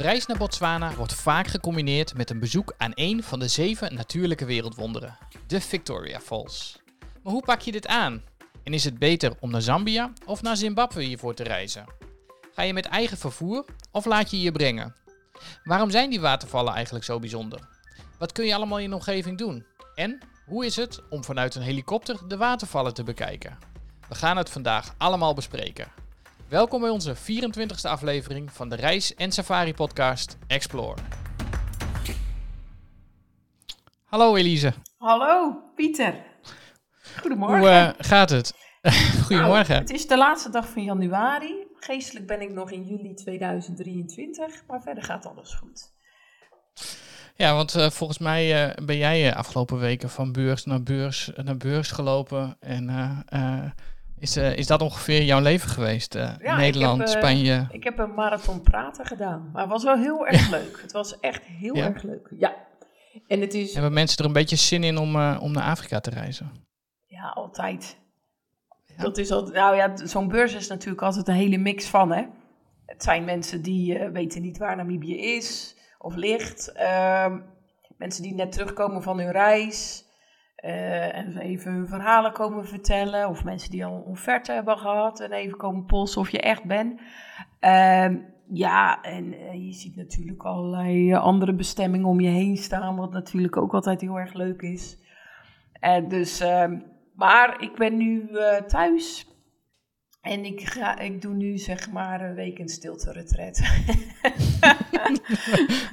reis naar Botswana wordt vaak gecombineerd met een bezoek aan een van de zeven natuurlijke wereldwonderen, de Victoria Falls. Maar hoe pak je dit aan? En is het beter om naar Zambia of naar Zimbabwe hiervoor te reizen? Ga je met eigen vervoer of laat je je brengen? Waarom zijn die watervallen eigenlijk zo bijzonder? Wat kun je allemaal in je omgeving doen? En hoe is het om vanuit een helikopter de watervallen te bekijken? We gaan het vandaag allemaal bespreken. Welkom bij onze 24e aflevering van de Reis- en Safari-podcast Explore. Hallo Elise. Hallo Pieter. Goedemorgen. Hoe eh, gaat het? Goedemorgen. Nou, het is de laatste dag van januari. Geestelijk ben ik nog in juli 2023, maar verder gaat alles goed. Ja, want uh, volgens mij uh, ben jij afgelopen weken van beurs naar beurs naar beurs gelopen. En is, is dat ongeveer jouw leven geweest? Ja, Nederland, ik heb, Spanje? Ik heb een marathon praten gedaan, maar het was wel heel erg leuk. Het was echt heel ja? erg leuk, ja. En het is... Hebben mensen er een beetje zin in om, om naar Afrika te reizen? Ja, altijd. Ja. Dat is al, nou ja, zo'n beurs is natuurlijk altijd een hele mix van, hè. Het zijn mensen die weten niet waar Namibië is of ligt. Uh, mensen die net terugkomen van hun reis. Uh, en even hun verhalen komen vertellen. Of mensen die al een offerte hebben gehad en even komen polsen of je echt bent. Uh, ja, en uh, je ziet natuurlijk allerlei andere bestemmingen om je heen staan. Wat natuurlijk ook altijd heel erg leuk is. Dus, ehm, maar ik ben nu thuis. En ik, ga, ik doe nu zeg maar een week in stilte retret.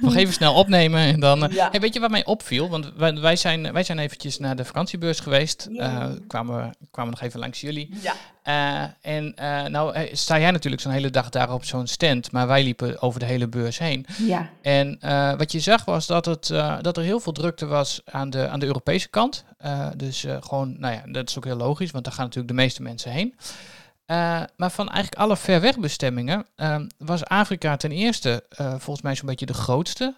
Nog even snel opnemen en dan... Ja. Hey, weet je wat mij opviel? Want wij, wij, zijn, wij zijn eventjes naar de vakantiebeurs geweest. Ja. Uh, kwamen, kwamen nog even langs jullie. Ja. Uh, en uh, nou sta jij natuurlijk zo'n hele dag daar op zo'n stand. Maar wij liepen over de hele beurs heen. Ja. En wat je zag was dat, het, dat er heel veel drukte was aan de, aan de Europese kant. dus gewoon, nou ja, dat is ook heel logisch. Want daar gaan natuurlijk de meeste mensen heen. Uh, maar van eigenlijk alle verwegbestemmingen uh, was Afrika ten eerste uh, volgens mij zo'n beetje de grootste.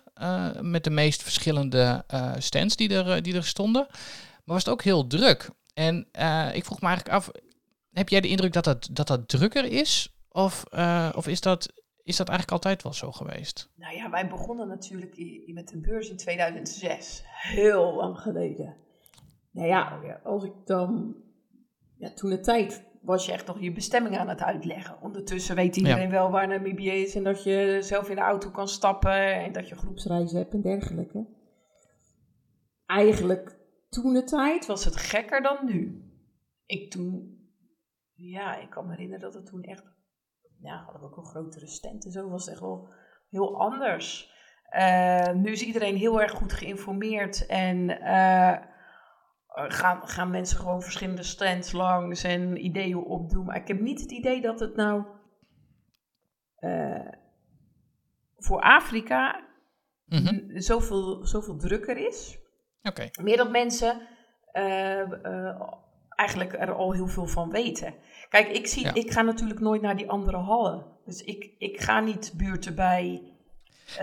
met de meest verschillende stands die er, die er stonden. Maar was het ook heel druk. En ik vroeg me eigenlijk af, heb jij de indruk dat dat, dat, dat drukker is? Of, of is, dat, is dat eigenlijk altijd wel zo geweest? Nou ja, wij begonnen natuurlijk met de beurs in 2006. Heel lang geleden. Nou ja, als ik dan... Ja, toen de tijd was je echt nog je bestemming aan het uitleggen. Ondertussen weet iedereen ja. wel waar Namibië is en dat je zelf in de auto kan stappen en dat je groepsreizen hebt en dergelijke. Eigenlijk toen de tijd was het gekker dan nu. Ik toen, ja, ik kan me herinneren dat het toen echt, ja, hadden we ook een grotere stand en zo, was het echt wel heel anders. Uh, nu is iedereen heel erg goed geïnformeerd en uh, gaan, gaan mensen gewoon verschillende stands langs en ideeën opdoen. Maar ik heb niet het idee dat het nou uh, voor Afrika mm -hmm. zoveel, zoveel drukker is. Okay. Meer dat mensen uh, uh, eigenlijk er al heel veel van weten. Kijk, ik, zie, ja. ik ga natuurlijk nooit naar die andere hallen. Dus ik, ik ga niet buurten bij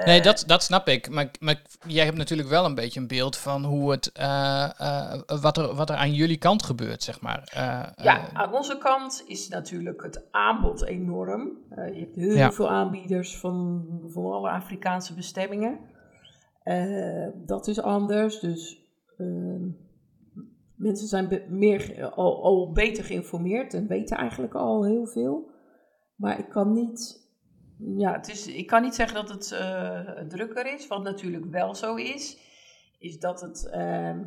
Nee, dat, dat snap ik. Maar, maar jij hebt natuurlijk wel een beetje een beeld van hoe het, uh, uh, wat, er, wat er aan jullie kant gebeurt, zeg maar. Uh, ja, aan onze kant is natuurlijk het aanbod enorm. je hebt heel ja. veel aanbieders van, van alle Afrikaanse bestemmingen. dat is anders, dus ehm, mensen zijn meer, al, al beter geïnformeerd en weten eigenlijk al heel veel. Maar ik kan niet ja, het is, ik kan niet zeggen dat het uh, drukker is. Wat natuurlijk wel zo is, is dat, het, uh,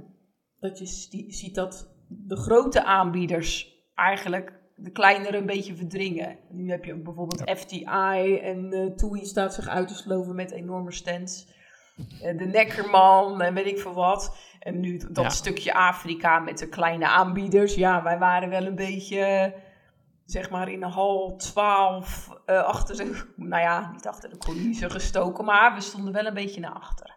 dat je ziet dat de grote aanbieders eigenlijk de kleinere een beetje verdringen. Nu heb je bijvoorbeeld ja. FTI en uh, TUI staat zich uit te sloven met enorme stands. Uh, de Neckerman en weet ik veel wat. En nu dat ja. stukje Afrika met de kleine aanbieders. Ja, wij waren wel een beetje zeg maar in een hal 12 uh, achter de, nou ja, niet achter de coulissen gestoken, maar we stonden wel een beetje naar achter.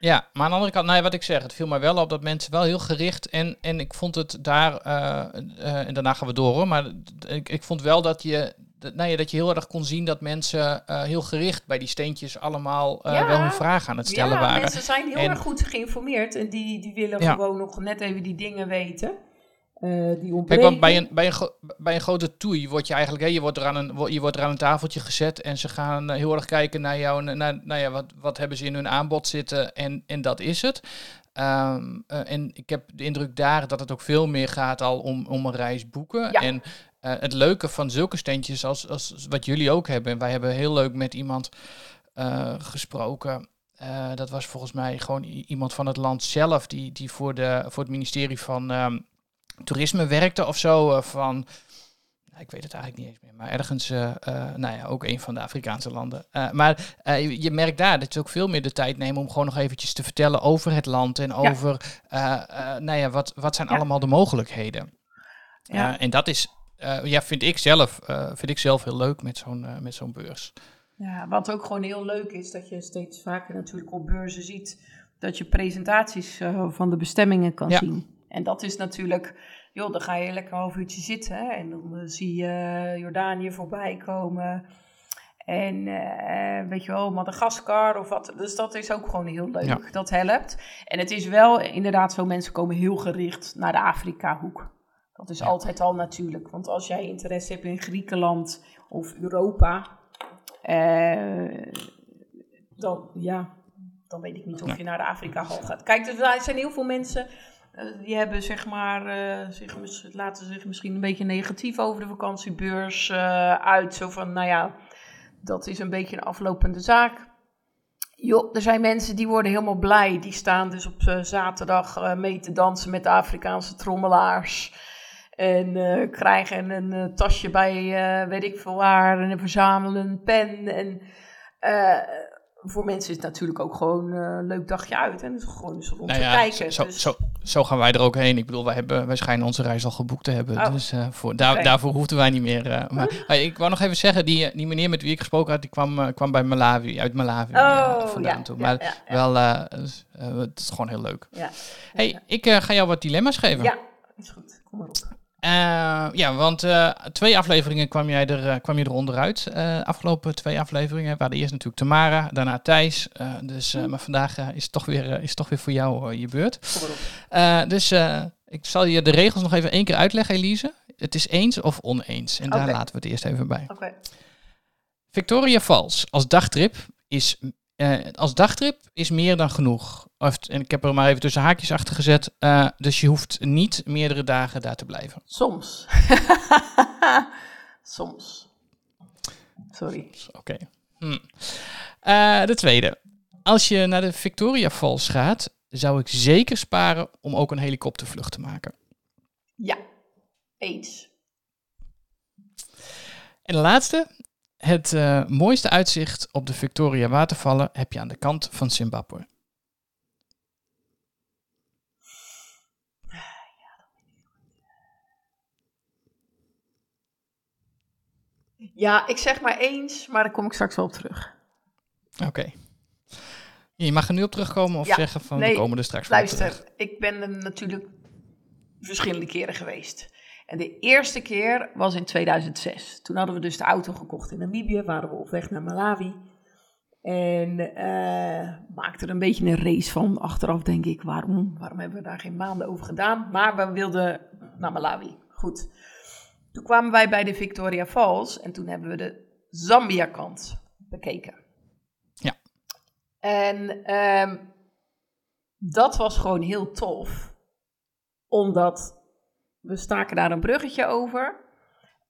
Ja, maar aan de andere kant, nou ja, wat ik zeg, het viel mij wel op dat mensen wel heel gericht en, en ik vond het daar, uh, uh, en daarna gaan we door hoor, maar ik, ik vond wel dat je, nou ja, dat je heel erg kon zien dat mensen heel gericht bij die steentjes allemaal ja, wel hun vragen aan het stellen ja, waren. mensen zijn heel en, erg goed geïnformeerd en die, die willen ja. gewoon nog net even die dingen weten. Uh, die Kijk, want bij een, bij, een, bij een grote toei word je eigenlijk, hè, je, wordt er aan een, je wordt er aan een tafeltje gezet en ze gaan heel erg kijken naar jou, naar, nou ja, wat, wat hebben ze in hun aanbod zitten en, en dat is het. Um, en ik heb de indruk daar dat het ook veel meer gaat al om, om een reis boeken. Ja. En uh, het leuke van zulke steentjes als, als wat jullie ook hebben. En wij hebben heel leuk met iemand uh, gesproken. Uh, dat was volgens mij gewoon iemand van het land zelf die, die voor, de, voor het ministerie van um, Toerisme werkte of zo. van ik weet het eigenlijk niet eens meer, maar ergens, uh, nou ja, ook een van de Afrikaanse landen. Uh, maar je merkt daar dat ze ook veel meer de tijd nemen om gewoon nog eventjes te vertellen over het land en over, nou ja, wat, wat zijn allemaal de mogelijkheden. Ja. en dat is, ja, vind ik zelf, vind ik zelf heel leuk met zo'n met zo'n beurs. Ja, wat ook gewoon heel leuk is, dat je steeds vaker natuurlijk op beurzen ziet dat je presentaties van de bestemmingen kan zien. En dat is natuurlijk joh, dan ga je lekker een half uurtje zitten hè, en dan eh, zie je Jordanië voorbij komen. En uh, weet je wel, Madagaskar of wat. Dus dat is ook gewoon heel leuk. Dat helpt. En het is wel inderdaad zo, mensen komen heel gericht naar de Afrika-hoek. Dat is altijd al natuurlijk. Want als jij interesse hebt in Griekenland of Europa, uh, dan, ja, dan weet ik niet of je naar de Afrika-hal gaat. Kijk, er zijn heel veel mensen eh, die hebben zeg maar, uh, zich, laten zich misschien een beetje negatief over de vakantiebeurs uh, uit. Zo van, nou ja, dat is een beetje een aflopende zaak. Jo, er zijn mensen die worden helemaal blij. Die staan dus op zaterdag mee te dansen met de Afrikaanse trommelaars. En krijgen een tasje bij, weet ik veel waar, en verzamelen een pen. En voor mensen is het natuurlijk ook gewoon een leuk dagje uit. En het is gewoon eens nou te kijken. Zo, dus... zo, zo gaan wij er ook heen. Ik bedoel, wij, hebben, wij schijnen onze reis al geboekt te hebben. Oh. Dus uh, voor, daar, daarvoor hoefden wij niet meer. Uh, maar ik wou nog even zeggen, die, die meneer met wie ik gesproken had, die kwam, uh, kwam bij Malawi, uit Malawi oh, vandaan ja, toe. Maar wel, dus, het is gewoon heel leuk. hey, ik ga jou wat dilemma's geven. Ja, is goed. Kom maar op. Uh, ja, want uh, twee afleveringen kwam, jij er, uh, kwam je er onderuit. afgelopen twee afleveringen waren eerst natuurlijk Tamara, daarna Thijs. dus. Maar vandaag is, het toch weer, is toch weer voor jou je beurt. dus ik zal je de regels nog even één keer uitleggen, Elise. Het is eens of oneens. En daar laten we het eerst even bij. Okay. Victoria Falls als dagtrip is uh, als dagtrip is meer dan genoeg. en ik heb er maar even tussen haakjes achter gezet. Uh, dus je hoeft niet meerdere dagen daar te blijven. Soms. Soms. Sorry. Oké. Hm. Uh, de tweede. Als je naar de Victoria Falls gaat, zou ik zeker sparen om ook een helikoptervlucht te maken. Ja, eens. En de laatste. Het uh, mooiste uitzicht op de Victoria watervallen heb je aan de kant van Zimbabwe. Ja, ik zeg maar eens, maar daar kom ik straks wel op terug. Oké. Je mag er nu op terugkomen of zeggen van nee, we komen er straks wel luister, terug. ik ben er natuurlijk verschillende keren geweest. En de eerste keer was in 2006. Toen hadden we dus de auto gekocht in Namibië, waren we op weg naar Malawi. En uh, maakten er een beetje een race van. Achteraf denk ik, waarom? Waarom hebben we daar geen maanden over gedaan? Maar we wilden naar Malawi. Goed. Toen kwamen wij bij de Victoria Falls en toen hebben we de Zambia-kant bekeken. Ja. En um, dat was gewoon heel tof. Omdat we staken daar een bruggetje over.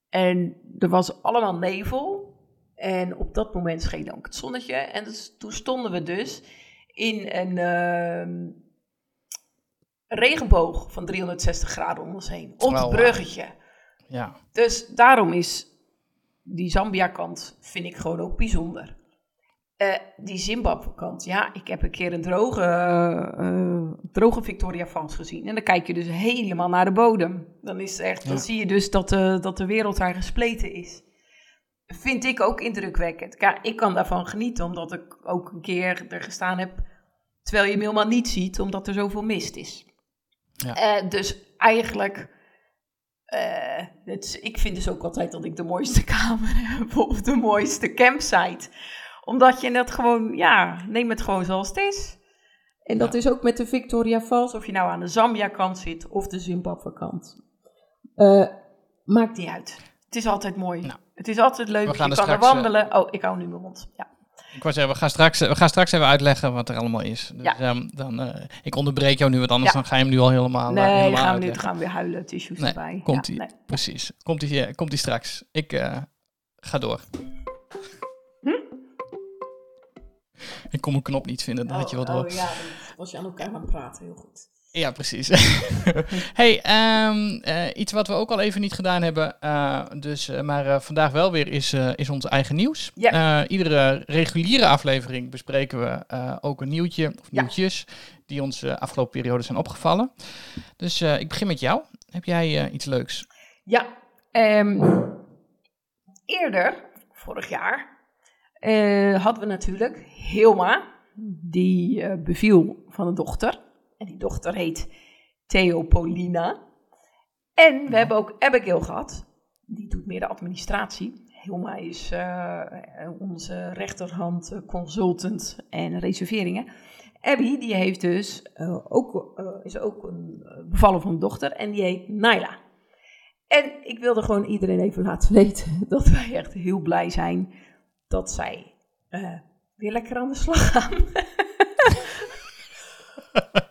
En er was allemaal nevel. En op dat moment scheen ook het zonnetje. En dus, toen stonden we dus in een uh, regenboog van 360 graden om ons heen. Op het bruggetje. Ja. Dus daarom is die Zambia-kant, vind ik gewoon ook bijzonder. Uh, die Zimbabwe-kant, ja, ik heb een keer een droge, uh, droge Victoria Falls gezien. En dan kijk je dus helemaal naar de bodem. Dan, is echt, dan zie je dus dat de, dat de wereld daar gespleten is. Vind ik ook indrukwekkend. Ja, ik kan daarvan genieten, omdat ik ook een keer er gestaan heb... terwijl je hem helemaal niet ziet, omdat er zoveel mist is. Ja. Uh, dus eigenlijk... Het, ik vind dus ook altijd dat ik de mooiste kamer heb of de mooiste campsite omdat je het gewoon, ja, neem het gewoon zoals het is. En dat is ook met de Victoria Falls, of je nou aan de Zambia-kant zit of de Zimbabwe-kant. maakt niet uit. Het is altijd mooi. Nou. Het is altijd leuk. We gaan je er kan er straks, wandelen. oh, ik hou nu mijn mond. Ja. Ik wou zeggen, we gaan, straks, we gaan straks even uitleggen wat er allemaal is. Dus, Ja. ehm, dan, eh, ik onderbreek jou nu, want anders Ja. dan ga je hem nu al helemaal, eh, nee, helemaal gaan we nu gaan we weer huilen. Tissues Nee, erbij. komt ja, ie. nee. Precies. Komt hij eh, komt die straks. Ik eh, ga door. Ik kon mijn knop niet vinden, dat had je wel door. Oh ja, dan was je aan elkaar aan het praten. Heel goed. Ja, precies. hey, ehm, eh, iets wat we ook al even niet gedaan hebben, eh, dus, eh, maar vandaag wel weer, is, is ons eigen nieuws. Ja. Iedere reguliere aflevering bespreken we ook een nieuwtje of Ja. nieuwtjes die ons afgelopen periode zijn opgevallen. Dus ik begin met jou. Heb jij iets leuks? Ja, ehm, eerder, vorig jaar, eh, hadden we natuurlijk Hilma, die eh, beviel van een dochter. En die dochter heet Theopolina. En we hebben ook Abigail gehad, die doet meer de administratie. Hilma is eh, onze rechterhand consultant en reserveringen. Abby, die heeft dus ook, is ook een bevallen van een dochter en die heet Naila. En ik wilde gewoon iedereen even laten weten dat wij echt heel blij zijn dat zij eh, weer lekker aan de slag gaan.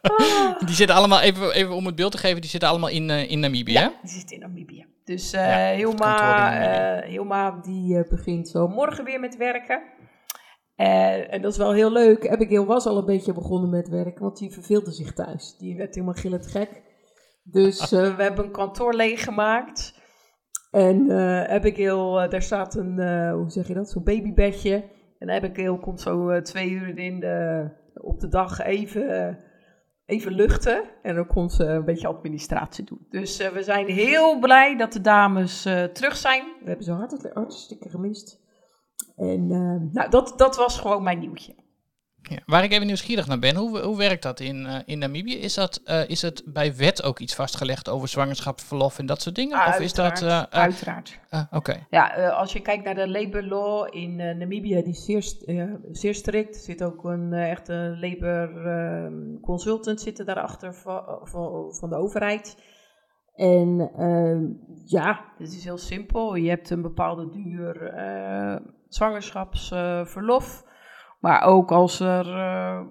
Ah. Die zitten allemaal, even, even om het beeld te geven, die zitten allemaal in, eh, in Namibië? Ja, die zit in Namibië. Dus Ja, Hilma, Hilma die begint zo morgen weer met werken. En dat is wel heel leuk. Abigail was al een beetje begonnen met werken, want die verveelde zich thuis. Die werd helemaal gillend gek. Dus we hebben een kantoor leeggemaakt. En eh, Abigail, eh, daar staat een, eh, hoe zeg je dat, zo'n babybedje. En Abigail komt zo eh, twee uur in de, op de dag even, eh, even luchten. En dan komt ze een beetje administratie doen. Dus eh, we zijn heel blij dat de dames eh, terug zijn. We hebben ze hart- hartstikke gemist. En eh, nou, dat, dat was gewoon mijn nieuwtje. Ja. Waar ik even nieuwsgierig naar ben, hoe, hoe werkt dat in, eh, in Namibië? Is, dat, eh, is het bij wet ook iets vastgelegd over zwangerschapsverlof en dat soort dingen? of is dat... eh, Uiteraard, eh, Uiteraard. eh, Oké, Ja, als je kijkt naar de labor law in Namibië, die is zeer, zeer strikt. Er zit ook een echte labor eh, consultant zitten daarachter van, van, van de overheid. En eh, ja, het is heel simpel. Je hebt een bepaalde duur zwangerschapsverlof. Maar ook als er, eh,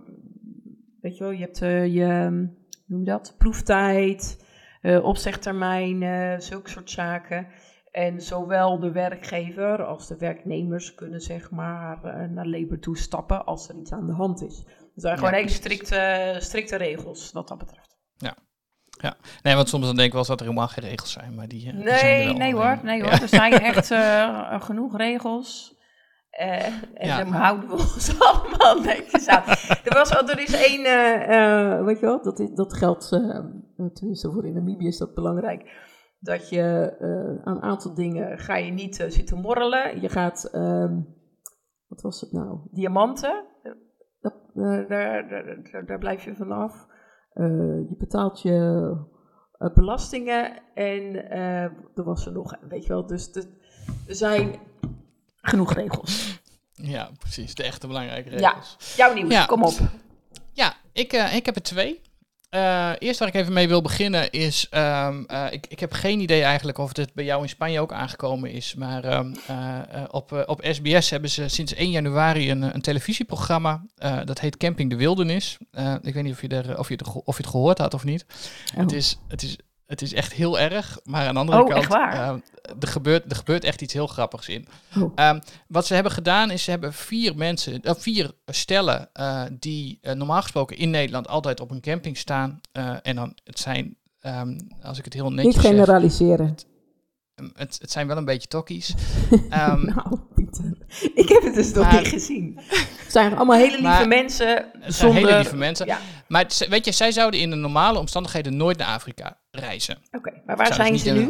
weet je wel, je hebt eh, je, hoe noem je dat, proeftijd, eh opzegtermijnen, zulke soort zaken. En zowel de werkgever als de werknemers kunnen zeg maar naar labor toe stappen als er iets aan de hand is. Er zijn Ja, gewoon hele strikte, strikte regels wat dat betreft. nee, want soms dan denk ik wel eens dat er helemaal geen regels zijn, maar die, eh, die zijn er Nee, wel. nee hoor, nee ja. hoor. Er zijn echt genoeg regels. Eh, en Ja. houden we ons allemaal netjes aan. Er, was, er is één, eh, eh, weet je wel, dat, is- dat geldt, tenminste voor in Namibië is dat belangrijk. Dat je aan een aantal dingen ga je niet zitten morrelen. Je gaat, ehm, wat was het nou? Diamanten. Dat, daar, daar, daar, daar blijf je vanaf. Je betaalt je belastingen en er was er nog, weet je wel. Dus er zijn genoeg regels. Ja, precies. De echte belangrijke Ja. regels. Jouw nieuws, Ja. kom op. Ja, ik, eh, ik heb er twee. Eh, eerst waar ik even mee wil beginnen is, ehm, eh, ik, ik heb geen idee eigenlijk of dit bij jou in Spanje ook aangekomen is, maar ehm, eh, eh, op, op SBS hebben ze sinds 1 januari een, een televisieprogramma, dat heet Camping de Wildernis. Ik weet niet of je, er, of, je het, of je het gehoord had of niet. Het, is, het, is, het is echt heel erg, maar aan de andere Oh, kant, echt waar? eh, er, gebeurt, er gebeurt echt iets heel grappigs in. Oh. Ehm, wat ze hebben gedaan is, ze hebben vier mensen, eh, vier stellen eh, die eh, normaal gesproken in Nederland altijd op een camping staan. eh, en dan, het zijn, ehm, als ik het heel netjes Niet zeg, generaliseren. Het, het zijn wel een beetje tokkies. Ehm, nou. Ik heb het dus nog niet gezien. Het zijn allemaal hele lieve Maar- mensen. het zijn zonder... hele lieve mensen. Ja, Maar weet je, zij zouden in de normale omstandigheden nooit naar Afrika reizen. oké. Maar waar zijn ze nu?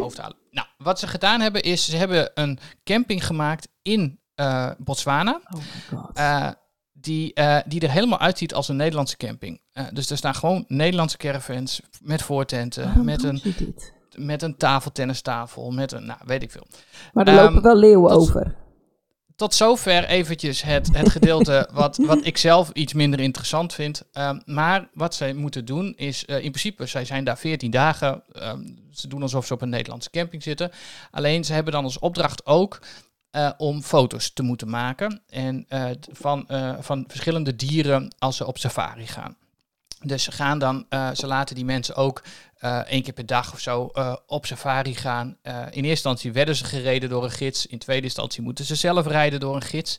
Nou, wat ze gedaan hebben is, ze hebben een camping gemaakt in eh, Botswana. Oh my god. eh, die, eh, die er helemaal uitziet als een Nederlandse camping. Dus er staan gewoon Nederlandse caravans met voortenten, Waarom met een? Met een tafeltennistafel, met een, nou, weet ik veel. Maar er Ehm, lopen wel leeuwen tot- over. tot zover eventjes het, het gedeelte wat, wat ik zelf iets minder interessant vind. Ehm, maar wat zij moeten doen is, uh, in principe, zij zijn daar 14 dagen. Ehm, ze doen alsof ze op een Nederlandse camping zitten. Alleen ze hebben dan als opdracht ook uh, om foto's te moeten maken en, uh, van, van verschillende dieren als ze op safari gaan. Dus ze gaan dan, ze laten die mensen ook uh, één keer per dag of zo uh, op safari gaan. In eerste instantie werden ze gereden door een gids. In tweede instantie moeten ze zelf rijden door een gids.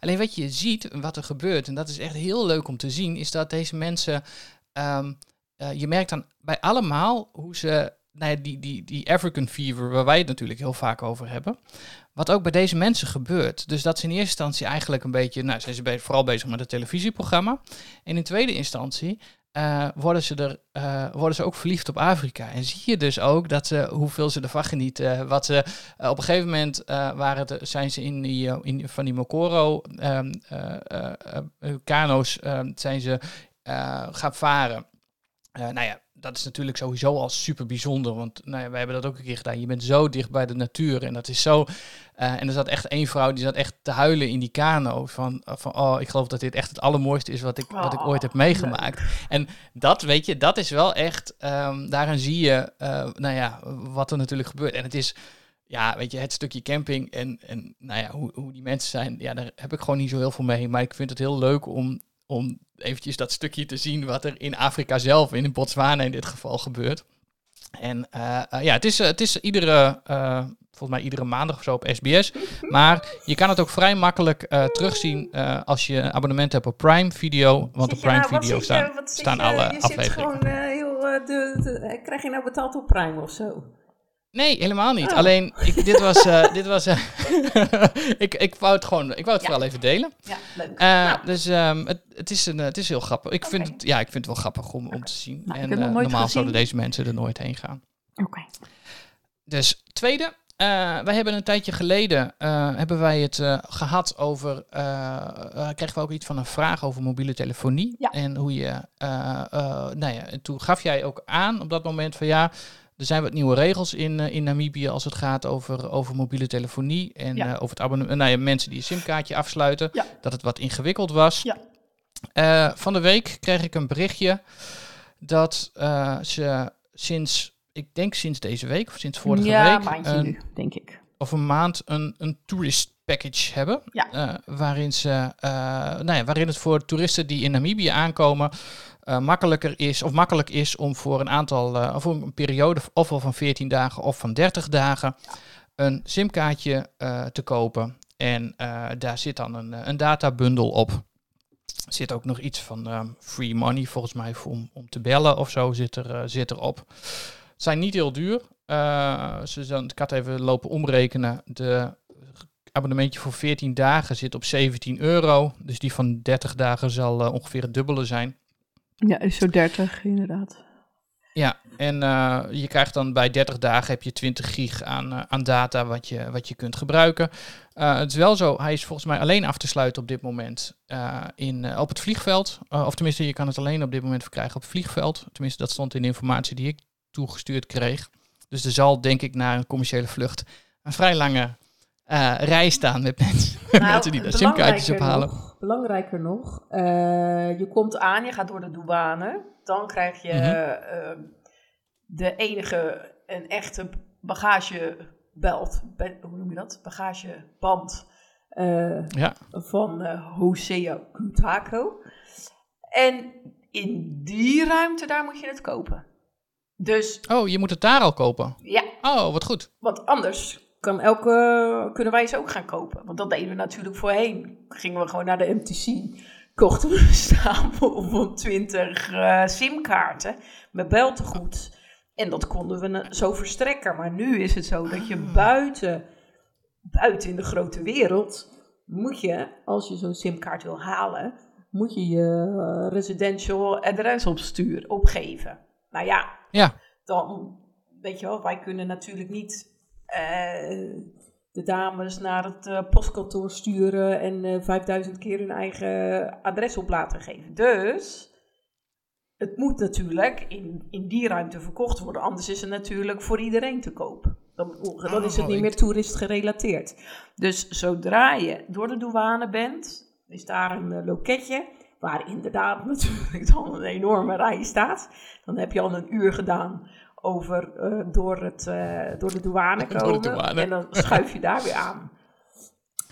Alleen wat je ziet, wat er gebeurt, en dat is echt heel leuk om te zien, is dat deze mensen. Um, je merkt dan bij allemaal hoe ze. Nou ja, die, die, die African fever, waar wij het natuurlijk heel vaak over hebben. Wat ook bij deze mensen gebeurt. Dus dat ze in eerste instantie eigenlijk een beetje. Nou, zijn ze vooral bezig met het televisieprogramma. En in tweede instantie uh, worden, ze er, uh, worden ze ook verliefd op Afrika. En zie je dus ook dat ze, hoeveel ze ervan genieten. Wat ze, uh, op een gegeven moment waren zijn ze in die, in, van die Mokoro um, kano's um, zijn ze gaan varen. nou ja, dat is natuurlijk sowieso al super bijzonder. Want nou ja, wij hebben dat ook een keer gedaan. Je bent zo dicht bij de natuur. En dat is zo. Uh, en er zat echt één vrouw die zat echt te huilen in die kano. Van, van oh, ik geloof dat dit echt het allermooiste is wat ik, wat ik ooit heb meegemaakt. En dat, weet je, dat is wel echt. Um, daarin zie je, uh, nou ja, wat er natuurlijk gebeurt. En het is. Ja, weet je, het stukje camping en, en nou ja, hoe, hoe die mensen zijn, ja, daar heb ik gewoon niet zo heel veel mee. Maar ik vind het heel leuk om, om eventjes dat stukje te zien wat er in Afrika zelf, in Botswana in dit geval, gebeurt. En uh, uh, ja, het is, het is iedere, uh, volgens mij iedere maandag of zo op SBS. Maar je kan het ook vrij makkelijk terugzien als je een abonnement hebt op Prime Video. Want op Prime nou, Video staan, staan alle je afleveringen. Zit gewoon, heel, de, de, krijg je nou betaald op Prime of zo? Nee, helemaal niet. Oh. Alleen, ik, dit was... Uh, dit was uh, ik, ik wou het gewoon... Ik wou het ja. wel even delen. Ja, leuk. Uh, nou. Dus um, het, het, is een, het is heel grappig. Ik, okay. vind het, ja, ik vind het wel grappig om, om te zien. Nou, en normaal gezien. zouden deze mensen er nooit heen gaan. Oké. Okay. Dus, tweede. wij hebben een tijdje geleden... hebben wij het gehad over... kregen we ook iets van een vraag over mobiele telefonie. Ja. En hoe je... nou ja, toen gaf jij ook aan op dat moment van ja... Er zijn wat nieuwe regels in, uh, in Namibië als het gaat over, over mobiele telefonie en ja. uh, over het abonnement. Nou ja, mensen die een simkaartje afsluiten, ja. dat het wat ingewikkeld was. Ja. Uh, van de week kreeg ik een berichtje dat ze sinds, ik denk sinds deze week of sinds vorige ja, week. Een, nu, denk ik. Of een maand een, een tourist package hebben. Ja. waarin, ze, nou ja, waarin het voor toeristen die in Namibië aankomen uh, makkelijker is, of makkelijk is om voor een aantal, uh, of een periode ofwel van 14 dagen of van 30 dagen een simkaartje uh, te kopen. En daar zit dan een, een databundel op. Er zit ook nog iets van free money, volgens mij, om, om te bellen of zo zit, er, zit erop. Het zijn niet heel duur. ze ik had even lopen omrekenen. De abonnementje voor 14 dagen zit op 17 euro. Dus die van 30 dagen zal ongeveer het dubbele zijn. Ja, is zo 30 inderdaad. Ja, en uh, je krijgt dan bij 30 dagen heb je 20 gig aan, uh, aan data wat je, wat je kunt gebruiken. Uh, het is wel zo, hij is volgens mij alleen af te sluiten op dit moment in, op het vliegveld. of tenminste, je kan het alleen op dit moment verkrijgen op het vliegveld. Tenminste, dat stond in de informatie die ik toegestuurd kreeg. Dus er zal denk ik naar een commerciële vlucht een vrij lange uh, rij staan met mensen, nou, mensen die daar simkaartjes ophalen. Belangrijker nog, uh, je komt aan, je gaat door de douane. Dan krijg je mm -hmm. uh, de enige en echte bagagebelt, hoe noem je dat? Bagageband ja. van Hosea Kutako. En in die ruimte, daar moet je het kopen. Dus, oh, je moet het daar al kopen? Ja. Oh, wat goed. Want anders kan elke, kunnen wij ze ook gaan kopen. Want dat deden we natuurlijk voorheen. Gingen we gewoon naar de MTC. Kochten we een stapel van 20 uh, simkaarten met beltegoed. En dat konden we zo verstrekken. Maar nu is het zo dat je ah. buiten, buiten in de grote wereld... moet je, als je zo'n simkaart wil halen... moet je je uh, residential adres opsturen, opgeven. Nou ja, ja, dan... Weet je wel, wij kunnen natuurlijk niet de dames naar het uh, postkantoor sturen en uh, eh, 5000 keer hun eigen adres op laten geven. Dus het moet natuurlijk in, in die ruimte verkocht worden, anders is het natuurlijk voor iedereen te koop. Dan, dan is het niet meer toerist gerelateerd. Dus zodra je door de douane bent, is daar een loketje waar inderdaad natuurlijk dan een enorme rij staat. Dan heb je al een uur gedaan over uh, door, het, uh, door de douane komen. Door de douane. En dan schuif je daar weer aan.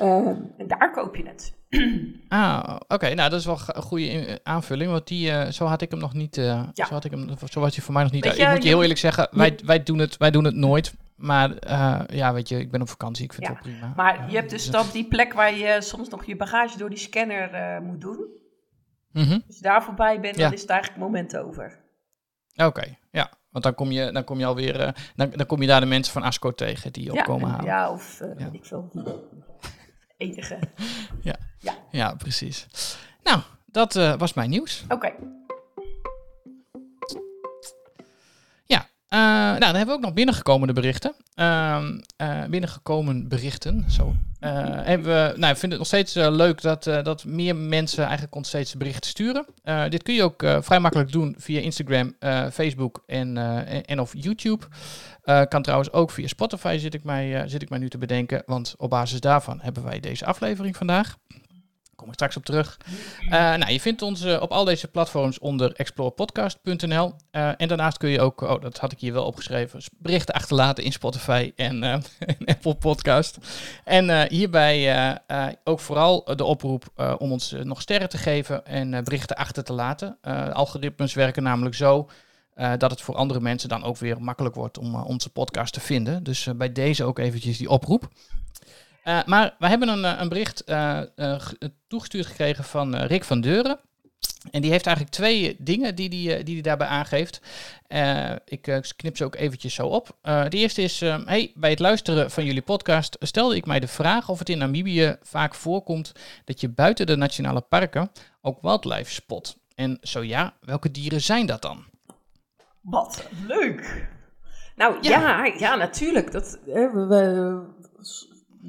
Uh, en daar koop je het. Ah, oké. Nou, dat is wel een goede aanvulling. Want die, uh, zo had ik hem nog niet. Uh, ja. Zo had ik hem. Zo was hij voor mij nog niet. Ik moet je heel eerlijk zeggen, wij, wij, doen het, wij doen het nooit. Maar uh, ja, weet je, ik ben op vakantie. Ik vind ja. het wel prima. Maar je hebt dus dan die plek waar je soms nog je bagage door die scanner moet doen. Mm -hmm. Als je daar voorbij bent, dan is het eigenlijk moment over. Oké. Want dan kom je, dan kom je alweer, uh, dan, dan kom je daar de mensen van Asco tegen die opkomen halen. Ja, of uh, ja. ik veel, enige. ja. Ja. ja, precies. Nou, dat uh, was mijn nieuws. Oké. Okay. Uh, nou, dan hebben we ook nog binnengekomen de berichten. Uh, binnengekomen berichten, zo. Hebben we, nou, ik vind het nog steeds leuk dat, dat meer mensen eigenlijk ons steeds berichten sturen. dit kun je ook vrij makkelijk doen via Instagram, Facebook en, en of YouTube. kan trouwens ook via Spotify, zit ik, mij, zit ik mij nu te bedenken. Want op basis daarvan hebben wij deze aflevering vandaag kom ik straks op terug. Uh, nou, je vindt ons uh, op al deze platforms onder explorepodcast.nl. Uh, en daarnaast kun je ook, oh, dat had ik hier wel opgeschreven, berichten achterlaten in Spotify en, en Apple Podcast. En hierbij ook vooral de oproep om ons nog sterren te geven en berichten achter te laten. algoritmes werken namelijk zo dat het voor andere mensen dan ook weer makkelijk wordt om onze podcast te vinden. Dus bij deze ook eventjes die oproep. Uh, maar we hebben een, eh, een bericht uh, uh, toegestuurd gekregen van Rick van Deuren. En die heeft eigenlijk twee dingen die hij die, die daarbij aangeeft. ik knip ze ook eventjes zo op. de eerste is, hey, bij het luisteren van jullie podcast stelde ik mij de vraag of het in Namibië vaak voorkomt dat je buiten de nationale parken ook wildlife spot. En zo ja, welke dieren zijn dat dan? Wat leuk! Nou ja, ja, ja natuurlijk. Dat, we, we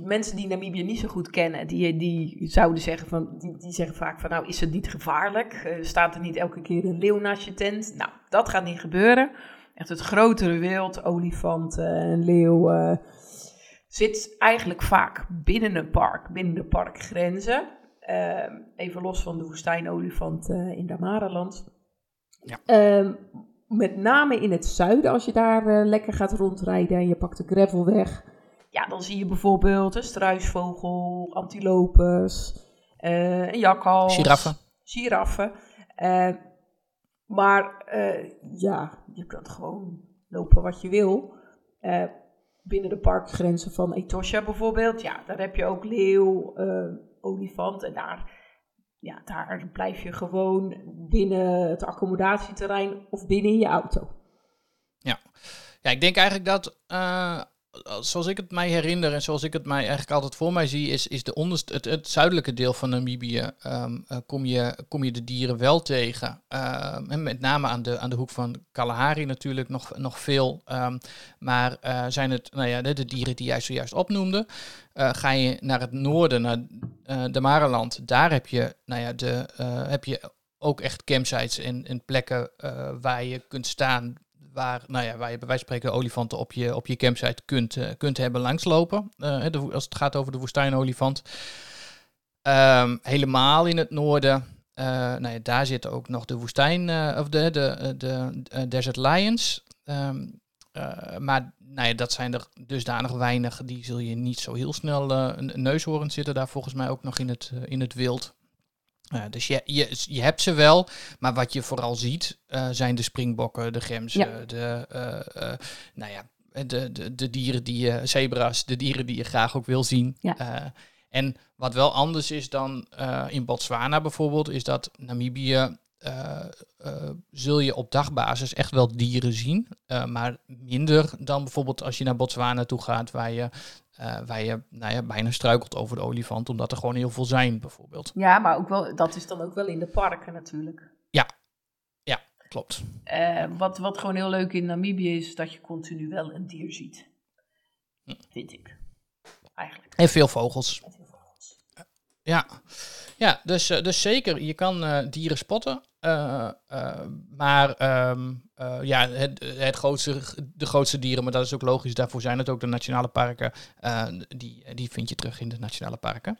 mensen die Namibië niet zo goed kennen, die, die zouden zeggen van, die, die zeggen vaak van, nou is het niet gevaarlijk? Uh, staat er niet elke keer een leeuw naast je tent? Nou, dat gaat niet gebeuren. Echt het grotere wild, olifanten en leeuwen, zit eigenlijk vaak binnen een park, binnen de parkgrenzen. Uh, even los van de woestijnolifant uh, in Damaraland. Ja. Uh, met name in het zuiden, als je daar eh, lekker gaat rondrijden en je pakt de gravel weg ja, dan zie je bijvoorbeeld een struisvogel, antilopes, uh, een jakhals. Giraffen. Giraffen. Uh, maar uh, ja, je kunt gewoon lopen wat je wil. binnen de parkgrenzen van Etosha bijvoorbeeld. Ja, daar heb je ook leeuw, olifant. En daar, ja, daar blijf je gewoon binnen het accommodatieterrein of binnen je auto. Ja, ja ik denk eigenlijk dat zoals ik het mij herinner en zoals ik het mij eigenlijk altijd voor mij zie, is, is de onderste, het, het zuidelijke deel van Namibië um, uh, kom, je, kom je de dieren wel tegen. En met name aan de, aan de hoek van Kalahari natuurlijk nog, nog veel. Um, maar uh, zijn het nou ja, de, de, dieren die jij zojuist opnoemde. Uh, ga je naar het noorden, naar de Mareland, daar heb je, nou ja, de, heb je ook echt campsites en, en plekken waar je kunt staan waar, nou ja, waar je bij wijze van spreken olifanten op je, op je campsite kunt, uh, kunt hebben langslopen. De, als het gaat over de woestijnolifant. Um, helemaal in het noorden, uh, nou ja, daar zitten ook nog de woestijn, of de, de, de, Desert Lions. Um, maar nou ja, dat zijn er dusdanig weinig, die zul je niet zo heel snel, een neushoorn zitten daar volgens mij ook nog in het, in het wild. Uh, dus je, je, je hebt ze wel, maar wat je vooral ziet uh, zijn de springbokken, de gemsen, de, uh, nou ja, de, de, de dieren die je, zebra's, de dieren die je graag ook wil zien. Ja. en wat wel anders is dan in Botswana bijvoorbeeld, is dat Namibië zul je op dagbasis echt wel dieren zien, maar minder dan bijvoorbeeld als je naar Botswana toe gaat, waar je uh, waar je nou ja, bijna struikelt over de olifant, omdat er gewoon heel veel zijn, bijvoorbeeld. Ja, maar ook wel, dat is dan ook wel in de parken natuurlijk. Ja, ja klopt. Uh, wat, wat gewoon heel leuk in Namibië is, dat je continu wel een dier ziet. Hm. Vind ik. Eigenlijk. En veel vogels. En veel vogels. Ja, ja dus, uh, dus zeker, je kan dieren spotten. maar um, ja, het, het grootste, de grootste dieren, maar dat is ook logisch. Daarvoor zijn het ook de nationale parken. die, die vind je terug in de nationale parken.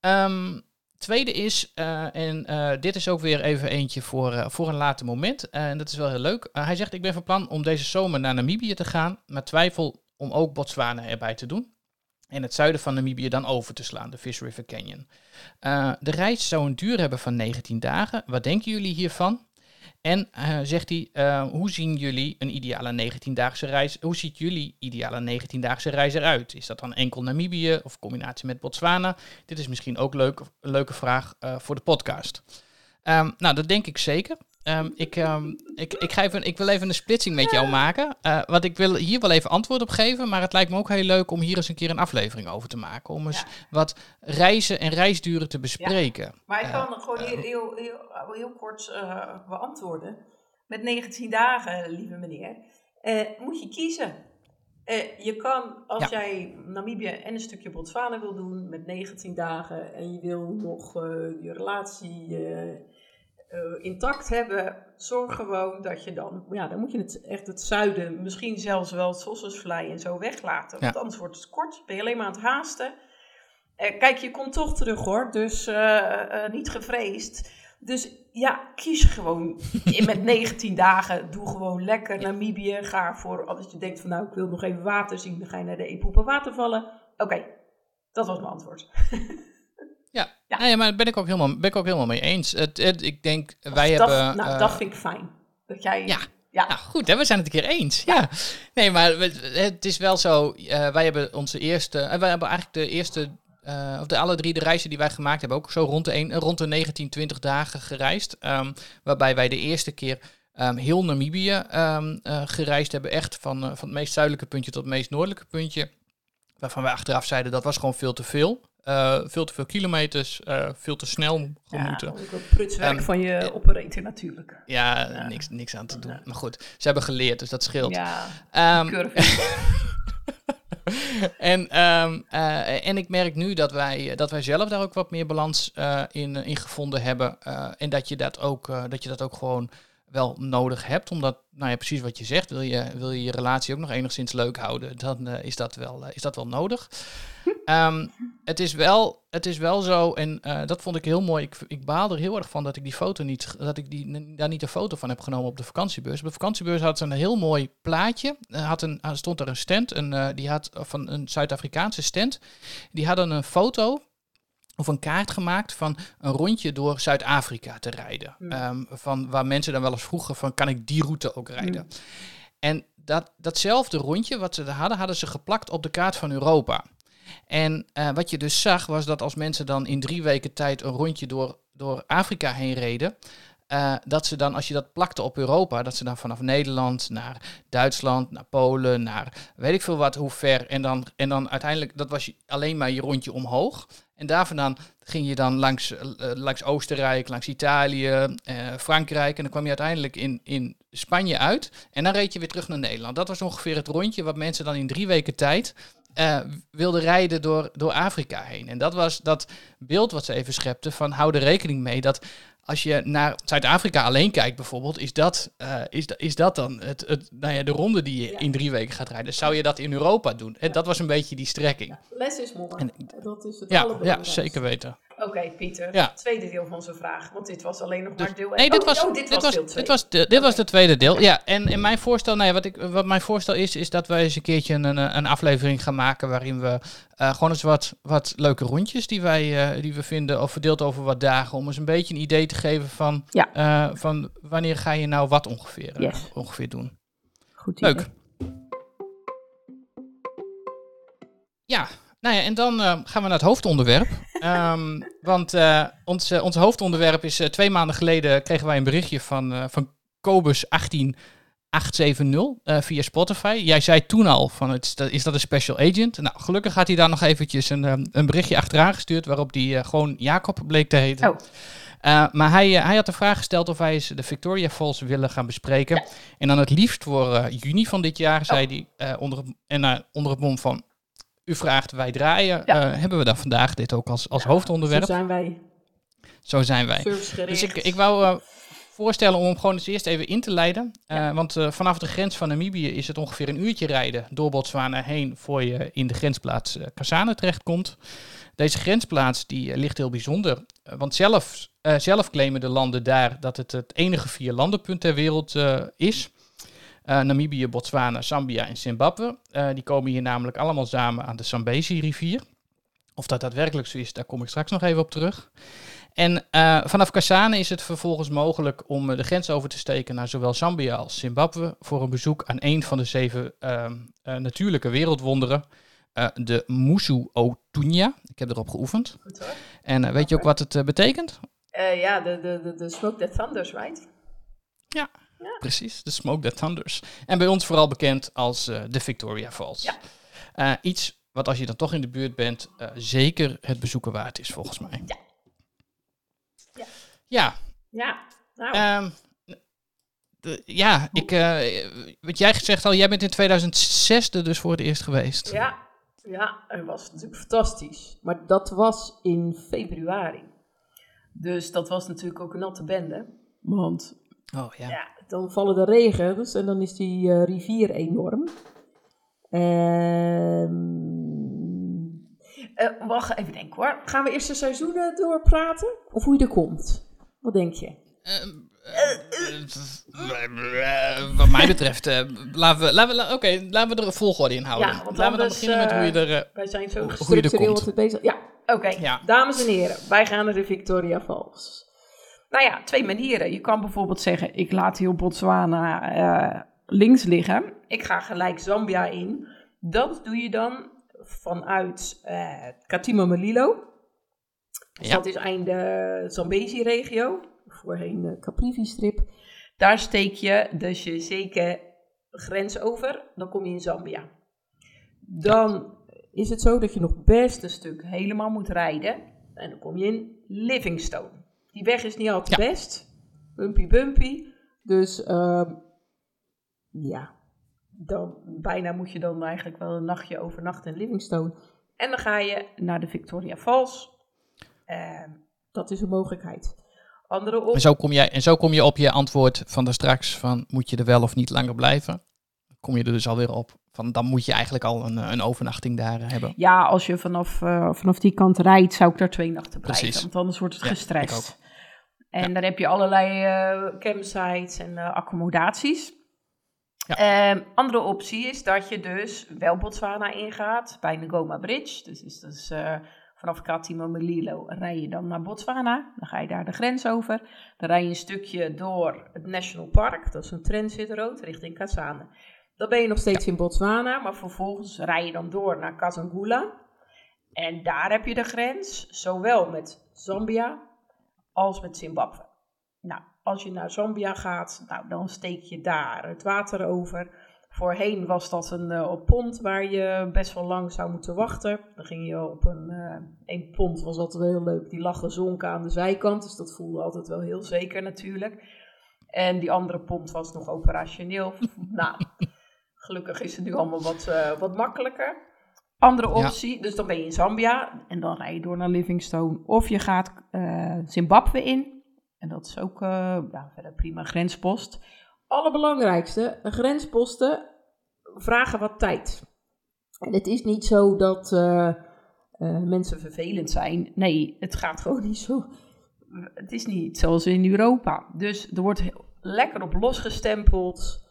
Um, tweede is, en dit is ook weer even eentje voor, voor een later moment. en dat is wel heel leuk. hij zegt, ik ben van plan om deze zomer naar Namibië te gaan. Maar twijfel om ook Botswana erbij te doen en het zuiden van Namibië dan over te slaan, de Fish River Canyon. De reis zou een duur hebben van 19 dagen. Wat denken jullie hiervan? En uh, zegt hij, uh, hoe zien jullie een ideale 19-daagse reis? Hoe ziet jullie ideale 19-daagse reis eruit? Is dat dan enkel Namibië of combinatie met Botswana? Dit is misschien ook leuk, een leuke vraag voor de podcast. Um, nou, dat denk ik zeker. Um, ik, um, ik, ik, ga even, ik wil even een splitsing met jou maken. Uh, want ik wil hier wel even antwoord op geven. Maar het lijkt me ook heel leuk om hier eens een keer een aflevering over te maken. Om eens wat reizen en reisduren te bespreken. Ja. Maar ik kan uh, gewoon heel, heel, heel, heel kort uh, beantwoorden. Met 19 dagen, lieve meneer, moet je kiezen. je kan, als jij Namibië en een stukje Botswana wil doen met 19 dagen. En je wil nog je relatie uh, intact hebben, zorg gewoon dat je dan, ja, dan moet je het echt het zuiden, misschien zelfs wel het Sossusvlei en zo weglaten. Want anders wordt het kort, ben je alleen maar aan het haasten. Uh, kijk, je komt toch terug hoor, dus uh, niet gevreesd. Dus ja, kies gewoon met 19 dagen. Doe gewoon lekker Namibië. Ga voor, als je denkt van nou, ik wil nog even water zien, dan ga je naar de Epoepa watervallen. Oké, dat was mijn antwoord. Ja, nee, maar ben ik ook helemaal, ben ik ook helemaal mee eens. Het, het ik denk, wij dat, hebben... Nou, uh, dat vind ik fijn. Dat jij... Ja, ja. Nou, goed, hè, we zijn het een keer eens. Ja. Nee, maar het is wel zo. Uh, wij hebben onze eerste. En uh, wij hebben eigenlijk de eerste. Uh, of de alle drie de reizen die wij gemaakt hebben, ook zo rond de, een, rond de 19, 20 dagen gereisd. Um, waarbij wij de eerste keer um, heel Namibië um, gereisd hebben. Echt van, van het meest zuidelijke puntje tot het meest noordelijke puntje. Waarvan wij achteraf zeiden dat was gewoon veel te veel. Uh, veel te veel kilometers, uh, veel te snel gemoeten. Ja, ook prutswerk um, van je operator natuurlijk. Ja, ja, Niks, niks aan te doen. Maar goed, ze hebben geleerd, dus dat scheelt. Ja, um, en, um, uh, en ik merk nu dat wij, dat wij zelf daar ook wat meer balans in, in gevonden hebben. en dat je dat, ook, dat je dat ook gewoon wel nodig hebt. Omdat, nou ja, precies wat je zegt, wil je wil je, je relatie ook nog enigszins leuk houden, dan is, dat wel, is dat wel nodig. Um, het, is wel, het is wel zo, en uh, dat vond ik heel mooi. Ik, ik baal er heel erg van dat ik die foto niet, dat ik die, daar niet een foto van heb genomen op de vakantiebeurs. Op de vakantiebeurs had ze een heel mooi plaatje. Had een, stond er een stand, een, die had van een Zuid-Afrikaanse stand. Die hadden een foto of een kaart gemaakt van een rondje door Zuid-Afrika te rijden. Mm. Um, van waar mensen dan wel eens vroegen van kan ik die route ook rijden? Mm. En dat, datzelfde rondje wat ze hadden, hadden ze geplakt op de kaart van Europa. En uh, wat je dus zag was dat als mensen dan in drie weken tijd een rondje door, door Afrika heen reden, uh, dat ze dan, als je dat plakte op Europa, dat ze dan vanaf Nederland naar Duitsland, naar Polen, naar weet ik veel wat, hoe ver. En dan, en dan uiteindelijk, dat was alleen maar je rondje omhoog. En daar vandaan ging je dan langs, uh, langs Oostenrijk, langs Italië, uh, Frankrijk. En dan kwam je uiteindelijk in, in Spanje uit. En dan reed je weer terug naar Nederland. Dat was ongeveer het rondje wat mensen dan in drie weken tijd uh, wilde rijden door, door Afrika heen. En dat was dat beeld wat ze even schepte van hou er rekening mee dat als je naar Zuid-Afrika alleen kijkt bijvoorbeeld, is dat, uh, is, is dat dan het, het, nou ja, de ronde die je in drie weken gaat rijden? Zou je dat in Europa doen? Ja. Dat was een beetje die strekking. Les is mooi. En, dat is het ja, ja, zeker weten. Oké, Pieter. Ja. Tweede deel van zijn vraag. Want dit was alleen nog maar deel 1. Nee, dit oh, was, oh, dit, dit was, deel 2. Dit was, de, dit okay. was de tweede deel. Ja, en, en mijn voorstel, wat, ik, wat mijn voorstel is, is dat wij eens een keertje een, een aflevering gaan maken waarin we uh, gewoon eens wat, wat leuke rondjes die wij uh, die we vinden, of verdeeld over wat dagen, om eens een beetje een idee te geven van, ja. uh, van wanneer ga je nou wat ongeveer, yes. ongeveer doen. Goed idee. Leuk. Ja, nou ja, en dan uh, gaan we naar het hoofdonderwerp. um, want uh, ons, uh, ons hoofdonderwerp is twee maanden geleden kregen wij een berichtje van, van Cobus 18870 via Spotify. Jij zei toen al van het, is dat een special agent? Nou, gelukkig had hij daar nog eventjes een, een berichtje achteraan gestuurd waarop hij gewoon Jacob bleek te heten. Oh. Uh, maar hij, uh, hij had de vraag gesteld of wij eens de Victoria Falls willen gaan bespreken. Ja. En dan het liefst voor uh, juni van dit jaar, oh. zei hij onder, en, onder het mom van u vraagt, wij draaien. Ja. Uh, hebben we dan vandaag dit ook als, als ja, hoofdonderwerp? Zo zijn wij. Zo zijn wij. Dus ik, ik wou uh, voorstellen om hem gewoon eens eerst even in te leiden. Want vanaf de grens van Namibië is het ongeveer een uurtje rijden door Botswana heen voor je in de grensplaats Kasane terechtkomt. Deze grensplaats die ligt heel bijzonder, want zelf, zelf claimen de landen daar dat het het enige vier landenpunt ter wereld is. Uh, Namibië, Botswana, Zambia en Zimbabwe. Uh, die komen hier namelijk allemaal samen aan de Zambezi-rivier. Of dat daadwerkelijk zo is, daar kom ik straks nog even op terug. En uh, vanaf Kasane is het vervolgens mogelijk om de grens over te steken naar zowel Zambia als Zimbabwe voor een bezoek aan een van de zeven ehm, natuurlijke wereldwonderen. de Musu Otunya. Ik heb erop geoefend. Goed. En weet je ook wat het betekent? ja, de, de, de, de Smoke That Thunders, right? Ja, ja. Precies, de Smoke That Thunders. En bij ons vooral bekend als uh, de Victoria Falls. Ja. Uh, iets wat als je dan toch in de buurt bent, uh, zeker het bezoeken waard is volgens mij. Ja. Ja. Ja. ja. Nou. Um, de, ja, ik, wat jij gezegd al, jij bent in 2006 er dus voor het eerst geweest. Ja, ja, het was natuurlijk fantastisch. Maar dat was in februari. Dus dat was natuurlijk ook een natte bende. Want Oh, ja. ja. Dan vallen de regens en dan is die uh, rivier enorm. Uh, wacht even denken hoor. Gaan we eerst de seizoenen doorpraten? Of hoe je er komt? Wat denk je? Uh, wat mij betreft, laten we, laten we, oké, laten we er een volgorde in houden. Ja, laten we dan beginnen met hoe je er, wij zijn zo gestructureerd bezig. Ja, oké. Ja. Dames en heren, wij gaan naar de Victoria Falls. Nou ja, twee manieren. Je kan bijvoorbeeld zeggen: ik laat heel Botswana uh, links liggen. Ik ga gelijk Zambia in. Dat doe je dan vanuit uh, Katima Malilo. Dus dat is einde Zambezi-regio, voorheen de Caprivi-strip. Daar steek je dus je zeker grens over, dan kom je in Zambia. Dan is het zo dat je nog best een stuk helemaal moet rijden. En dan kom je in Livingstone. Die weg is niet altijd best. Bumpy bumpy. Dus uh, ja, dan, bijna moet je dan eigenlijk wel een nachtje overnachten in Livingstone. En dan ga je naar de Victoria Falls. Uh, dat is een mogelijkheid. Andere op... en, zo kom jij, en zo kom je op je antwoord van daar straks van moet je er wel of niet langer blijven. Kom je er dus alweer op van dan moet je eigenlijk al een, een overnachting daar hebben. Ja, als je vanaf, uh, vanaf die kant rijdt, zou ik daar twee nachten blijven. Precies. Want anders wordt het ja, gestrest. En dan heb je allerlei uh, campsites en uh, accommodaties. Ja. Um, andere optie is dat je dus wel Botswana ingaat bij Ngoma Bridge. Dus, is dus vanaf Katimo Melilo rij je dan naar Botswana. Dan ga je daar de grens over. Dan rij je een stukje door het National Park. Dat is een Transit Road richting Kasane. Dan ben je nog steeds in Botswana, maar vervolgens rij je dan door naar Kazangula. En daar heb je de grens, zowel met Zambia als met Zimbabwe. Nou, als je naar Zambia gaat, nou, dan steek je daar het water over. Voorheen was dat een, uh, pont waar je best wel lang zou moeten wachten. Dan ging je op een, uh, een pont, was altijd wel heel leuk. Die lag gezonken aan de zijkant, dus dat voelde altijd wel heel zeker natuurlijk. En die andere pont was nog operationeel. nou, gelukkig is het nu allemaal wat, uh, wat makkelijker. Andere optie, dus dan ben je in Zambia en dan rij je door naar Livingstone. Of je gaat uh, Zimbabwe in. En dat is ook uh, ja, verder prima grenspost. Allerbelangrijkste, grensposten vragen wat tijd. En het is niet zo dat mensen vervelend zijn. Nee, het gaat gewoon niet zo. Het is niet zoals in Europa. Dus er wordt lekker op losgestempeld.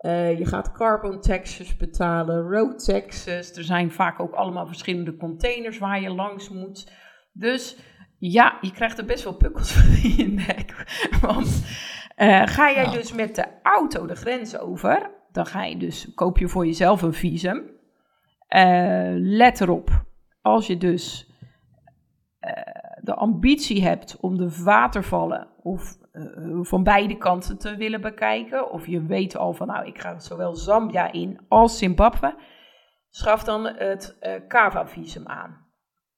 Uh, je gaat carbon taxes betalen, road taxes. Er zijn vaak ook allemaal verschillende containers waar je langs moet. Dus ja, je krijgt er best wel pukkels in je nek. Want uh, ga jij dus met de auto de grens over, dan ga je dus, koop je voor jezelf een visum. Uh, let erop, als je dus de ambitie hebt om de watervallen of uh, van beide kanten te willen bekijken. Of je weet al van nou, ik ga zowel Zambia in als Zimbabwe. Schaf dan het uh, Kava-visum aan.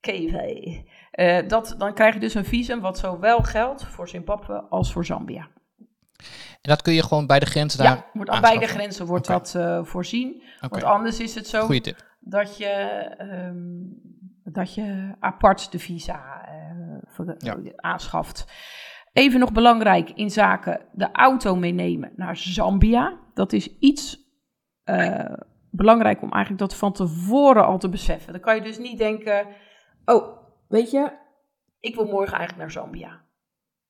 KV. Uh, dat, dan krijg je dus een visum wat zowel geldt voor Zimbabwe als voor Zambia. En dat kun je gewoon bij de grens daar Ja, wordt, aan beide grenzen wordt dat voorzien. Okay. Want anders is het zo dat je, um, dat je apart de visa ja. aanschaft. Even nog belangrijk in zaken de auto meenemen naar Zambia. Dat is iets uh, belangrijk om eigenlijk dat van tevoren al te beseffen. Dan kan je dus niet denken, oh, weet je, ik wil morgen eigenlijk naar Zambia.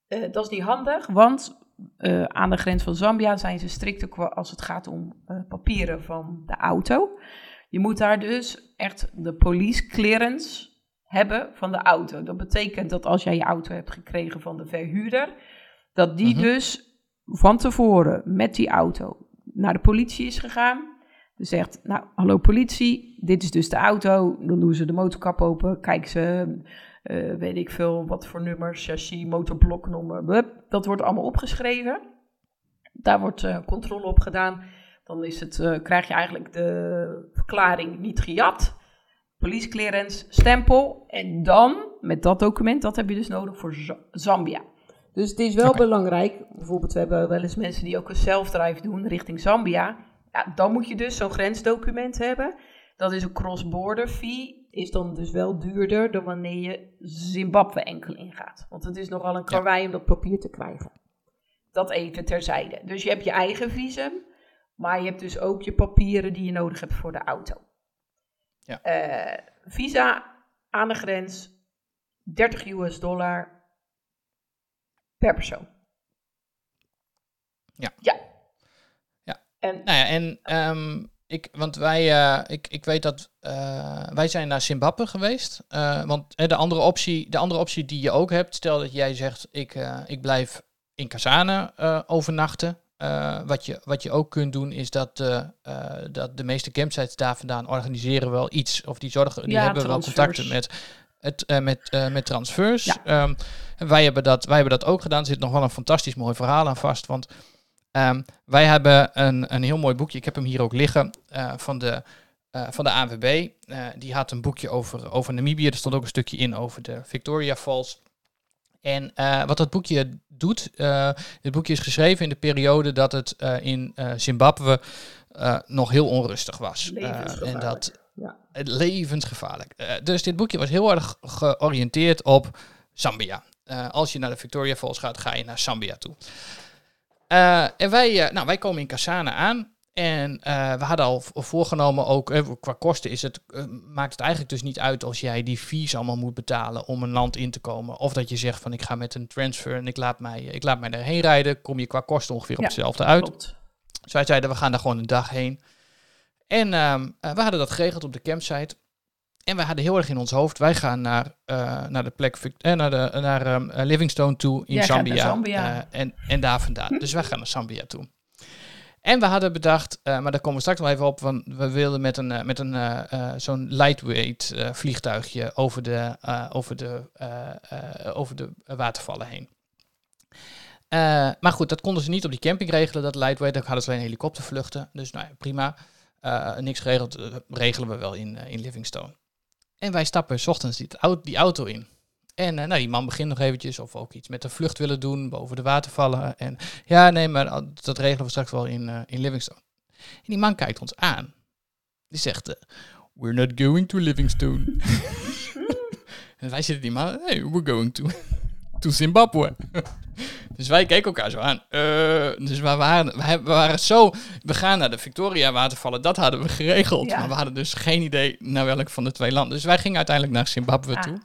Uh, dat is niet handig, want uh, aan de grens van Zambia zijn ze strikter als het gaat om papieren van de auto. Je moet daar dus echt de police clearance hebben van de auto. Dat betekent dat als jij je auto hebt gekregen van de verhuurder, dat die mhm. dus van tevoren met die auto naar de politie is gegaan. Dus zegt, nou, hallo politie, dit is dus de auto. Dan doen ze de motorkap open, kijken ze, uh, weet ik veel, wat voor nummers, chassis, motorbloknummer, dat wordt allemaal opgeschreven. Daar wordt uh, controle op gedaan. Dan is het, uh, krijg je eigenlijk de verklaring niet gejat police clearance, stempel. En dan, met dat document, dat heb je dus nodig voor Zambia. Dus het is wel belangrijk, bijvoorbeeld we hebben wel eens mensen die ook een self-drive doen richting Zambia. Ja, dan moet je dus zo'n grensdocument hebben. Dat is een cross-border fee, is dan dus wel duurder dan wanneer je Zimbabwe enkel ingaat. Want het is nogal een karwei om dat papier te krijgen. Dat even terzijde. Dus je hebt je eigen visum, maar je hebt dus ook je papieren die je nodig hebt voor de auto. Ja. Uh, visa aan de grens, 30 US dollar per persoon. Ja. Ja. ja. En, nou ja, en um, ik, want wij, uh, ik, ik weet dat uh, wij zijn naar Zimbabwe geweest. Uh, want de andere, optie, de andere optie die je ook hebt, stel dat jij zegt, ik, ik blijf in Kazane overnachten. Uh, wat, je, wat je ook kunt doen is dat, uh, uh, dat de meeste campsites daar vandaan organiseren wel iets. Of die zorgen, die hebben wel contacten met, het, met, met transfers. Ja. Um, wij, hebben dat, wij hebben dat ook gedaan. Er zit nog wel een fantastisch mooi verhaal aan vast. Want um, wij hebben een, een heel mooi boekje. Ik heb hem hier ook liggen. van de, van de ANWB. die had een boekje over, over Namibië. Er stond ook een stukje in over de Victoria Falls. En wat dat boekje doet, dit boekje is geschreven in de periode dat het uh, in Zimbabwe nog heel onrustig was. en dat ja. levensgevaarlijk. dus dit boekje was heel erg georiënteerd op Zambia. als je naar de Victoria Falls gaat, ga je naar Zambia toe. en wij, nou, wij komen in Kasane aan. En uh, we hadden al voorgenomen ook, uh, qua kosten is het, uh, maakt het eigenlijk dus niet uit als jij die fees allemaal moet betalen om een land in te komen. Of dat je zegt van ik ga met een transfer en ik laat mij, ik laat mij erheen rijden, kom je qua kosten ongeveer op hetzelfde uit. Klopt. Dus wij zeiden we gaan daar gewoon een dag heen. En ehm, we hadden dat geregeld op de campsite. En we hadden heel erg in ons hoofd, wij gaan naar, naar de plek, naar, de, naar um, Livingstone toe in Zambia. Zambia. en, en daar vandaan. dus wij gaan naar Zambia toe. En we hadden bedacht, uh, maar daar komen we straks nog even op, want we wilden met een, uh, met een uh, zo'n lightweight vliegtuigje over de, over de, over de watervallen heen. maar goed, dat konden ze niet op die camping regelen, dat lightweight. Daar hadden ze alleen helikoptervluchten. Dus nou ja, prima. niks geregeld, regelen we wel in, in Livingstone. En wij stappen s ochtends die auto in. En uh, nou, die man begint nog eventjes of ook iets met de vlucht willen doen boven de watervallen. En ja, nee, maar dat regelen we straks wel in, uh, in Livingstone. En die man kijkt ons aan. Die zegt, uh, we're not going to Livingstone. en wij zitten die man, hey, we're going to, to Zimbabwe. Dus wij keken elkaar zo aan. Uh, dus we waren, we waren zo. We gaan naar de Victoria watervallen. Dat hadden we geregeld. Maar we hadden dus geen idee naar welk van de twee landen. Dus wij gingen uiteindelijk naar Zimbabwe ah. toe.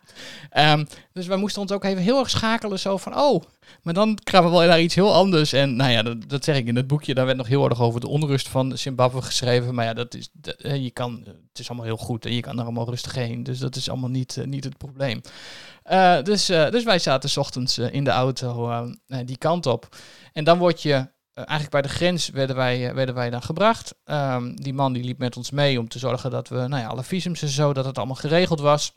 Um, dus wij moesten ons ook even heel erg schakelen. Zo van: oh, maar dan kwamen we wel naar iets heel anders. En nou ja, dat, dat, zeg ik in het boekje. Daar werd nog heel erg over de onrust van Zimbabwe geschreven. Maar ja, dat is, eh, je kan, het is allemaal heel goed en je kan er allemaal rustig heen. Dus dat is allemaal niet, uh, niet het probleem. Uh, dus, dus wij zaten s ochtends in de auto die kant op. En dan word je eigenlijk bij de grens werden wij, werden wij dan gebracht. Um, die man die liep met ons mee om te zorgen dat we nou ja, alle visums en zo, dat het allemaal geregeld was.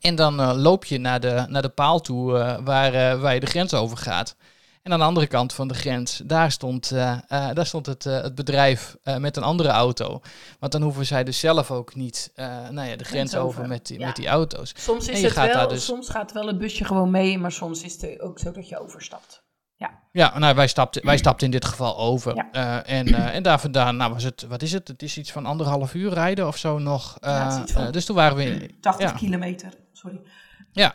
En dan uh, loop je naar de, naar de paal toe uh, waar, uh, waar je de grens over gaat. En aan de andere kant van de grens, daar stond, daar stond het, het bedrijf met een andere auto. Want dan hoeven zij dus zelf ook niet nou ja, de grens over, met, die, met die auto's. Soms, is het wel, dus... soms gaat wel het busje gewoon mee, maar soms is het ook zo dat je overstapt. Ja, ja nou, wij, stapten, wij stapten in dit geval over. Ja. en, en daar vandaan, nou was het, wat is het? Het is iets van anderhalf uur rijden of zo nog. Ja, van dus toen waren we... In, 80 kilometer sorry. Ja.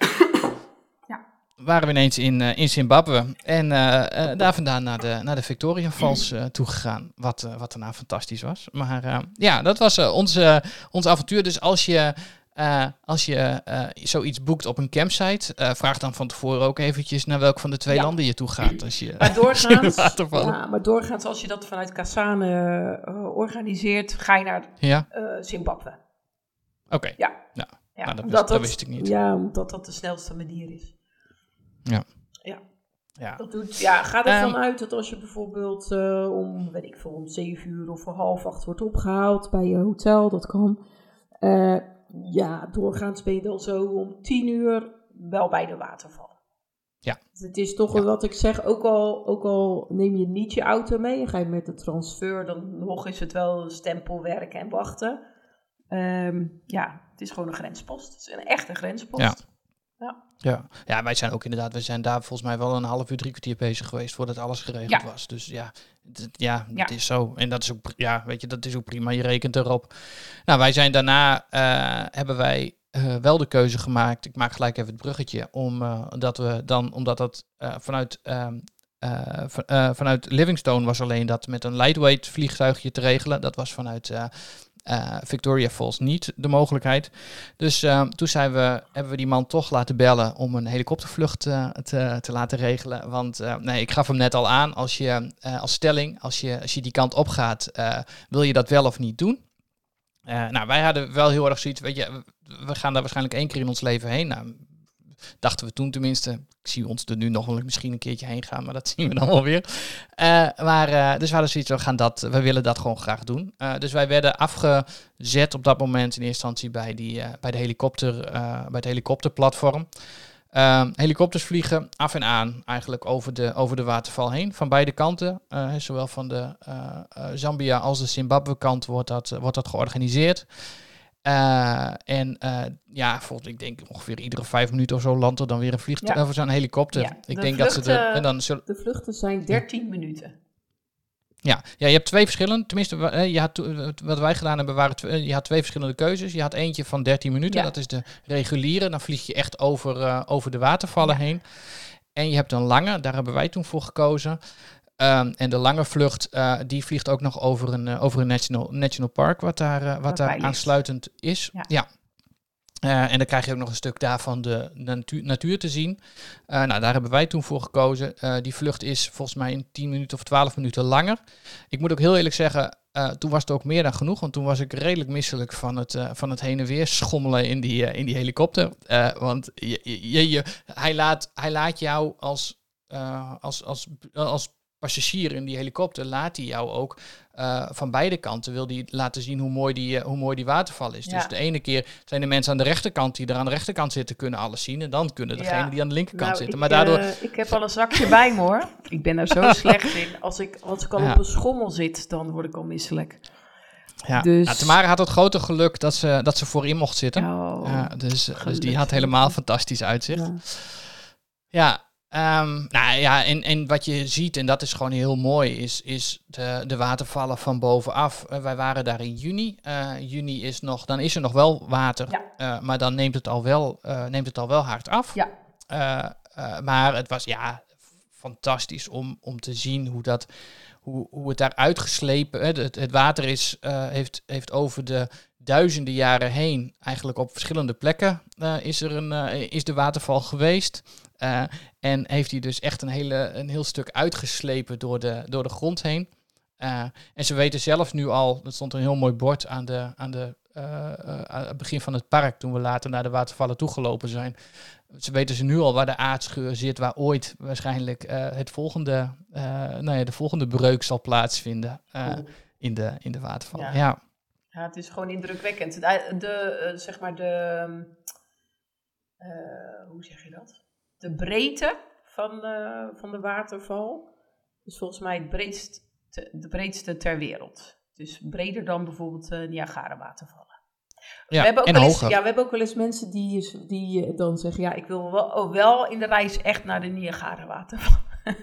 ja. waren we ineens in, in Zimbabwe. En daar vandaan naar de, naar de Victoria Falls toegegaan. Wat, wat daarna fantastisch was. Maar ja, dat was onze, ons avontuur. Dus als je uh, als je uh, zoiets boekt op een campsite, uh, vraag dan van tevoren ook eventjes naar welk van de twee landen je toe gaat. Als je, maar, doorgaans, ja, maar doorgaans, als je dat vanuit Kasane organiseert, ga je naar ja. Zimbabwe. Oké. Ja. Nou, dat, wist, dat, wist ik niet. Ja, omdat dat de snelste manier is. Ja. Ja. Ja. Dat doet, ja, ga ervan um, uit dat als je bijvoorbeeld om, weet ik veel, om zeven uur of voor half acht wordt opgehaald bij je hotel, dat kan ja, doorgaans ben je dan zo om tien uur wel bij de waterval. Ja. Dus het is toch wat ik zeg, ook al, ook al neem je niet je auto mee en ga je met de transfer, dan nog is het wel stempelwerk en wachten. Ehm, ja, het is gewoon een grenspost. Het is een echte grenspost. Ja. Ja. Ja. ja, wij zijn ook inderdaad, we zijn daar volgens mij wel een half uur, drie kwartier bezig geweest voordat alles geregeld was. Dus ja, ja, ja, het is zo. En dat is ook, ja, weet je, dat is ook prima. Je rekent erop. Nou, wij zijn daarna, uh, hebben wij uh, wel de keuze gemaakt. Ik maak gelijk even het bruggetje, om, uh, dat we dan, omdat dat vanuit, ehm, vanuit Livingstone was alleen dat met een lightweight vliegtuigje te regelen. Dat was vanuit uh, Victoria Falls niet de mogelijkheid. Dus uh, toen zijn we, hebben we die man toch laten bellen om een helikoptervlucht uh, te, te, laten regelen. Want nee, ik gaf hem net al aan, als je als stelling, als je, als je die kant op gaat, wil je dat wel of niet doen? nou, wij hadden wel heel erg zoiets, weet je, we gaan daar waarschijnlijk één keer in ons leven heen. Nou, Dachten we toen tenminste. Ik zie ons er nu nog wel misschien een keertje heen gaan, maar dat zien we dan wel weer. Uh, maar, uh, dus we hadden zoiets, we, gaan dat, we willen dat gewoon graag doen. Uh, dus wij werden afgezet op dat moment in eerste instantie bij, die, bij, de helikopter, bij het helikopterplatform. Ehm, helikopters vliegen af en aan eigenlijk over de, over de waterval heen. Van beide kanten. zowel van de Zambia als de Zimbabwe kant wordt dat, wordt dat georganiseerd. Uh, en uh, ja, volgens ik denk ongeveer iedere vijf minuten of zo landt er dan weer een vliegtuig ja. of zo'n helikopter. Ja, ik denk dat ze de, en dan zullen... de vluchten zijn 13 minuten. Ja, ja, je hebt twee verschillende. Tenminste, je had, wat wij gedaan hebben, waren je had twee verschillende keuzes. Je had eentje van 13 minuten, dat is de reguliere. Dan vlieg je echt over, uh, over de watervallen heen. En je hebt een lange, daar hebben wij toen voor gekozen. Um, en de lange vlucht, uh, die vliegt ook nog over een, uh, over een national, national park, wat daar, uh, wat daar aansluitend is. Ja. ja. en dan krijg je ook nog een stuk daarvan de natuur, natuur te zien. nou, daar hebben wij toen voor gekozen. die vlucht is volgens mij in 10 minuten of 12 minuten langer. Ik moet ook heel eerlijk zeggen, toen was het ook meer dan genoeg. Want toen was ik redelijk misselijk van het, van het heen en weer schommelen in die, in die helikopter. want je, je, je, hij, laat, hij laat jou als, als, als, als passagier in die helikopter laat hij jou ook uh, van beide kanten wil die laten zien hoe mooi die, uh, hoe mooi die waterval is. Ja. Dus de ene keer zijn de mensen aan de rechterkant die er aan de rechterkant zitten kunnen alles zien en dan kunnen degenen ja. die aan de linkerkant nou, zitten. Maar ik, daardoor. Uh, ik heb al een zakje bij me hoor. Ik ben er zo slecht in. Als ik, als ik al ja. op een schommel zit, dan word ik al misselijk. Ja, dus... nou, Tamara had het grote geluk dat ze, dat ze voorin mocht zitten. Oh, dus, dus die had helemaal fantastisch uitzicht. Ja, Um, nou ja, en, en wat je ziet, en dat is gewoon heel mooi, is, is de, de watervallen van bovenaf. Uh, wij waren daar in juni. Uh, juni is nog, dan is er nog wel water, ja. uh, maar dan neemt het al wel, neemt het al wel hard af. Ja. maar het was ja fantastisch om, om te zien hoe, dat, hoe, hoe het daar uitgeslepen. Het, het water is, heeft, heeft over de duizenden jaren heen, eigenlijk op verschillende plekken, is, er een, is de waterval geweest. Uh, en heeft hij dus echt een, hele, een heel stuk uitgeslepen door de, door de grond heen. Uh, en ze weten zelf nu al, er stond een heel mooi bord aan, de, aan, de, uh, aan het begin van het park, toen we later naar de watervallen toegelopen zijn. Ze weten ze nu al waar de aardscheur zit, waar ooit waarschijnlijk het volgende, nou ja, de volgende breuk zal plaatsvinden in, de, in de watervallen. Ja. ja. ja. het is gewoon indrukwekkend. De, de zeg maar de, hoe zeg je dat? De breedte van de, van de waterval is volgens mij het breedst, de breedste ter wereld. Dus breder dan bijvoorbeeld uh, Niagara-watervallen. Ja, we hebben ook en eens, ja, we hebben ook wel eens mensen die, die eh, dan zeggen: Ja, ik wil wel, oh, wel in de reis echt naar de Niagara-watervallen.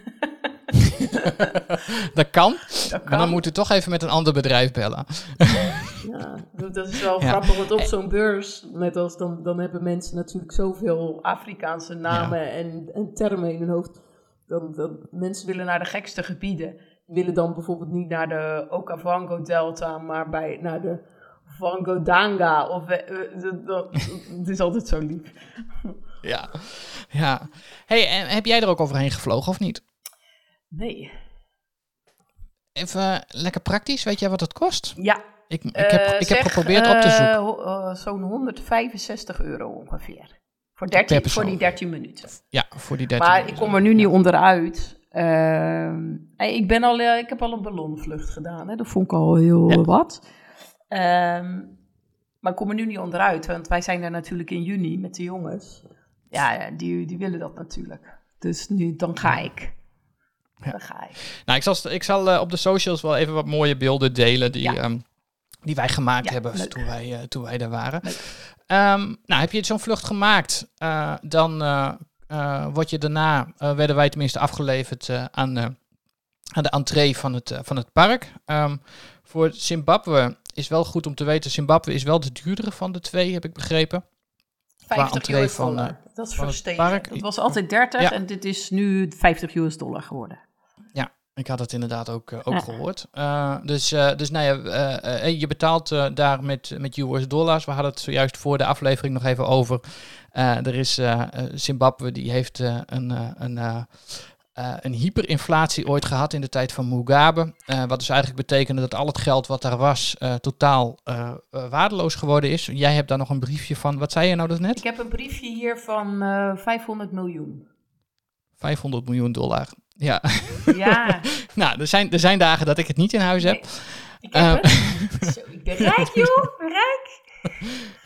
dat, kan, dat kan. Maar dan moet u toch even met een ander bedrijf bellen. Ja, dat is wel grappig, want op zo'n beurs, net als dan, dan hebben mensen natuurlijk zoveel Afrikaanse namen en, en termen in hun hoofd. Dan, dan, mensen willen naar de gekste gebieden. Willen dan bijvoorbeeld niet naar de Okavango Delta, maar bij, naar de Vango Danga. Of, het is altijd zo lief. Ja, ja. Hey, en heb jij er ook overheen gevlogen of niet? Nee. Even lekker praktisch, weet jij wat het kost? Ja. Ik, ik heb, uh, ik heb geprobeerd op te zoeken. Uh, Zo'n 165 euro ongeveer. Voor, 13, voor die 13 minuten. Ja, voor die 13 maar minuten. ik kom er nu niet onderuit. ik, ben al, ik heb al een ballonvlucht gedaan. Hè. Dat vond ik al heel ja. wat. Um, maar ik kom er nu niet onderuit, want wij zijn er natuurlijk in juni met de jongens. Ja, die, die willen dat natuurlijk. Dus nu, dan ga ik. Ja. Dan ga ik. Nou, ik zal, ik zal uh, op de socials wel even wat mooie beelden delen die, ja. um, die wij gemaakt ja, hebben toen wij, uh, toen wij daar waren. Um, nou, heb je zo'n vlucht gemaakt, uh, dan word je daarna, werden wij tenminste afgeleverd aan, aan de entree van het, van het park. voor Zimbabwe is wel goed om te weten, Zimbabwe is wel de duurdere van de twee, heb ik begrepen. 50 US van, dollar. Uh, dat is verstegen. Het was altijd 30 ja. en dit is nu 50 US dollar geworden. Ik had het inderdaad ook, uh, ook ja. gehoord. Uh, dus, dus nou ja, je betaalt daar met, met US dollars. We hadden het zojuist voor de aflevering nog even over. er is Zimbabwe, die heeft een, een uh, een hyperinflatie ooit gehad in de tijd van Mugabe. Uh, wat dus eigenlijk betekende dat al het geld wat daar was uh, totaal waardeloos geworden is. Jij hebt daar nog een briefje van. Wat zei je nou dus net? Ik heb een briefje hier van 500 miljoen. 500 miljoen dollar. Ja. Ja. nou, er zijn, er zijn dagen dat ik het niet in huis heb. Nee, ik heb het. Zo, ik ben rijk, joh. Rijk.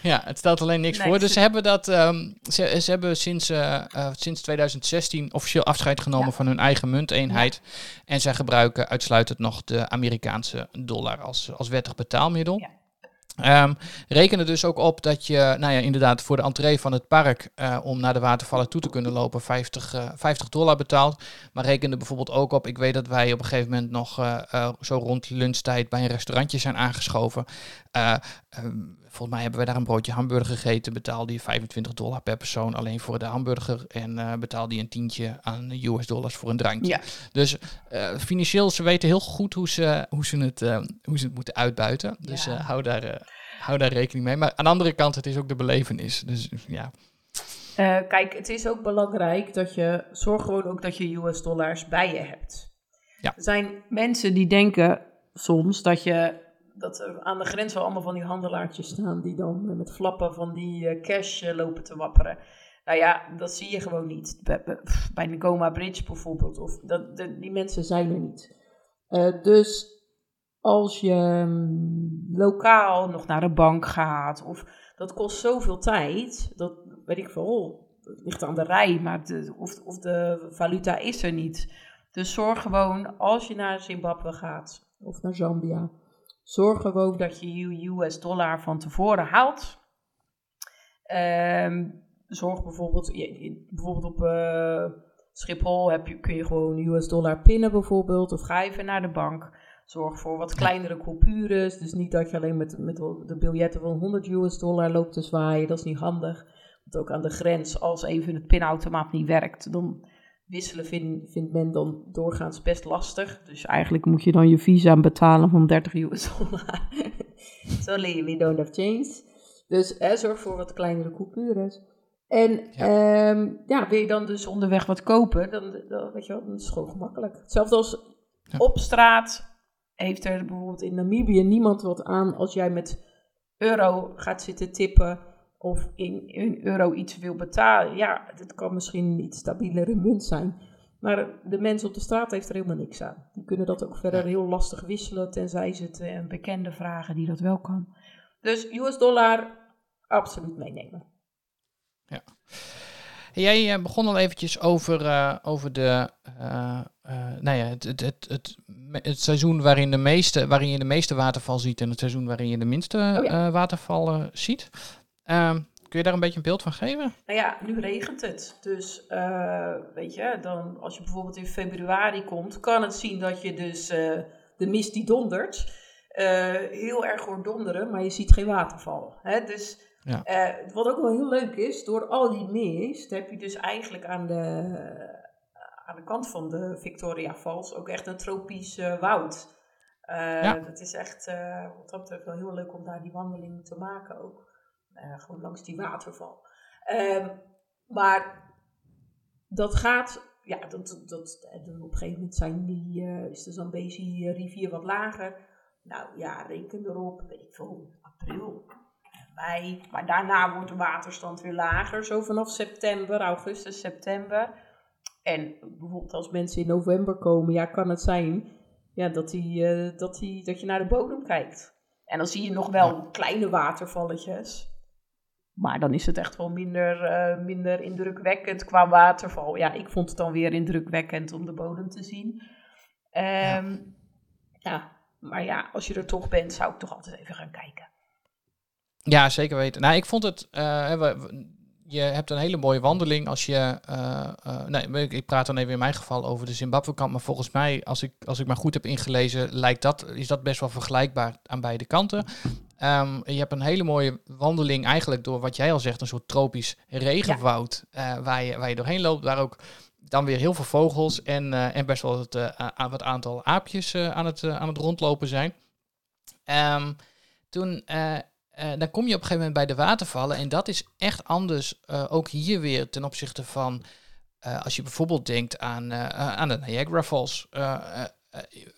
Ja, het stelt alleen niks nee, voor. Dus ze hebben dat. Um, ze, ze hebben sinds, uh, uh, sinds 2016 officieel afscheid genomen ja. van hun eigen munteenheid. Ja. En zij gebruiken uitsluitend nog de Amerikaanse dollar als, als wettig betaalmiddel. Ja. Um, reken er dus ook op dat je, nou ja, inderdaad voor de entree van het park, uh, om naar de watervallen toe te kunnen lopen, 50, uh, 50 dollar betaalt. Maar reken er bijvoorbeeld ook op, ik weet dat wij op een gegeven moment nog uh, zo rond lunchtijd bij een restaurantje zijn aangeschoven. Um, volgens mij hebben we daar een broodje hamburger gegeten, betaalde je 25 dollar per persoon alleen voor de hamburger en betaalde je een tientje aan US dollars voor een drankje. Ja. Dus financieel, ze weten heel goed hoe ze, hoe ze, het, hoe ze het moeten uitbuiten. Dus Ja. hou daar hou daar rekening mee. Maar aan de andere kant, het is ook de belevenis. Dus ja. Uh, kijk, het is ook belangrijk dat je zorg gewoon ook dat je US dollars bij je hebt. Ja. Er zijn mensen die denken soms dat je dat er aan de grens wel allemaal van die handelaartjes staan die dan met flappen van die uh, cash uh, lopen te wapperen. Nou ja, dat zie je gewoon niet. Bij, de Goma Bridge bijvoorbeeld. Of dat, die mensen zijn er niet. dus als je um, lokaal nog naar de bank gaat, of dat kost zoveel tijd, dat weet ik veel, dat ligt aan de rij, maar of, of de valuta is er niet. Dus zorg gewoon, als je naar Zimbabwe gaat, of naar Zambia, zorg gewoon dat je je US dollar van tevoren haalt. Um, zorg bijvoorbeeld, bijvoorbeeld op uh, Schiphol heb je, kun je gewoon US dollar pinnen bijvoorbeeld, of ga even naar de bank. Zorg voor wat kleinere coupures. Dus niet dat je alleen met, met de biljetten van 100 US dollar loopt te zwaaien. Dat is niet handig. Want ook aan de grens, als even het pinautomaat niet werkt, dan wisselen vind, vindt men dan doorgaans best lastig. Dus eigenlijk moet je dan je visa betalen van 30 US dollar. Sorry, we don't have change. Dus hè, zorg voor wat kleinere coupures. En ja. Um, ja, wil je dan dus onderweg wat kopen, dan, dan, weet je wel, dan is het gewoon gemakkelijk. Hetzelfde als ja. op straat heeft er bijvoorbeeld in Namibië niemand wat aan als jij met euro gaat zitten tippen of in, in euro iets wil betalen. Ja, het kan misschien een iets stabielere munt zijn. Maar de mensen op de straat heeft er helemaal niks aan. Die kunnen dat ook verder heel lastig wisselen, tenzij ze het een bekende vragen die dat wel kan. Dus US dollar absoluut meenemen. Ja. Jij uh, begon al eventjes over, uh, over de, uh, nou ja, het, het, het, het, het seizoen waarin, de meeste, waarin je de meeste waterval ziet en het seizoen waarin je de minste oh ja. watervallen ziet. Ehm, kun je daar een beetje een beeld van geven? Nou ja, nu regent het. Dus weet je, dan, als je bijvoorbeeld in februari komt, kan het zien dat je dus de mist die dondert. heel erg hoort donderen, maar je ziet geen waterval. Hè? Dus ja. wat ook wel heel leuk is, door al die mist heb je dus eigenlijk aan de, aan de kant van de Victoria Falls ook echt een tropisch woud. Uh, Dat is echt, wat dat betreft, wel heel leuk om daar die wandeling te maken ook. Uh, gewoon langs die waterval. Ehm, maar dat gaat, ja, dat, dat, op een gegeven moment zijn die, is de Zambezi rivier wat lager. Nou ja, reken erop, weet ik veel, april, mei. Maar daarna wordt de waterstand weer lager, zo vanaf september, augustus, september. En bijvoorbeeld als mensen in november komen, ja, kan het zijn ja, dat, die, uh, dat, die, dat je naar de bodem kijkt. En dan zie je nog wel kleine watervalletjes. Maar dan is het echt wel minder, uh, minder indrukwekkend qua waterval. Ja, ik vond het dan weer indrukwekkend om de bodem te zien. Um, ja. maar ja, als je er toch bent, zou ik toch altijd even gaan kijken. Ja, zeker weten. Nou, ik vond het. Uh, je hebt een hele mooie wandeling als je. Uh, nee, ik praat dan even in mijn geval over de Zimbabwe-kant. Maar volgens mij, als ik, als ik maar goed heb ingelezen, lijkt dat, is dat best wel vergelijkbaar aan beide kanten. Um, je hebt een hele mooie wandeling, eigenlijk door wat jij al zegt, een soort tropisch regenwoud. Uh, waar, je, waar je doorheen loopt. Waar ook dan weer heel veel vogels en, en best wel het, wat aantal aapjes aan, het, aan het rondlopen zijn. Um, toen uh, dan kom je op een gegeven moment bij de watervallen. En dat is echt anders, uh, ook hier weer ten opzichte van, uh, als je bijvoorbeeld denkt aan, aan de Niagara Falls.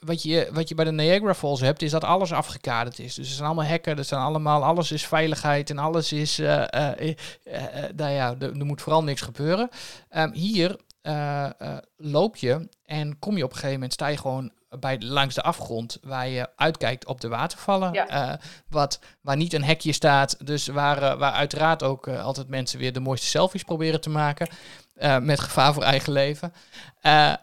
Wat, je, wat je bij de Niagara Falls hebt, is dat alles afgekaderd is. Dus er zijn allemaal hekken, er zijn allemaal, alles is veiligheid en alles is, nou ja, er, er, moet vooral niks gebeuren. Um, hier loop je en kom je op een gegeven moment, sta je gewoon bij, langs de afgrond waar je uitkijkt op de watervallen. Eh, wat, waar niet een hekje staat. Dus waar, uh, waar uiteraard ook uh, altijd mensen weer de mooiste selfies proberen te maken. Met gevaar voor eigen leven.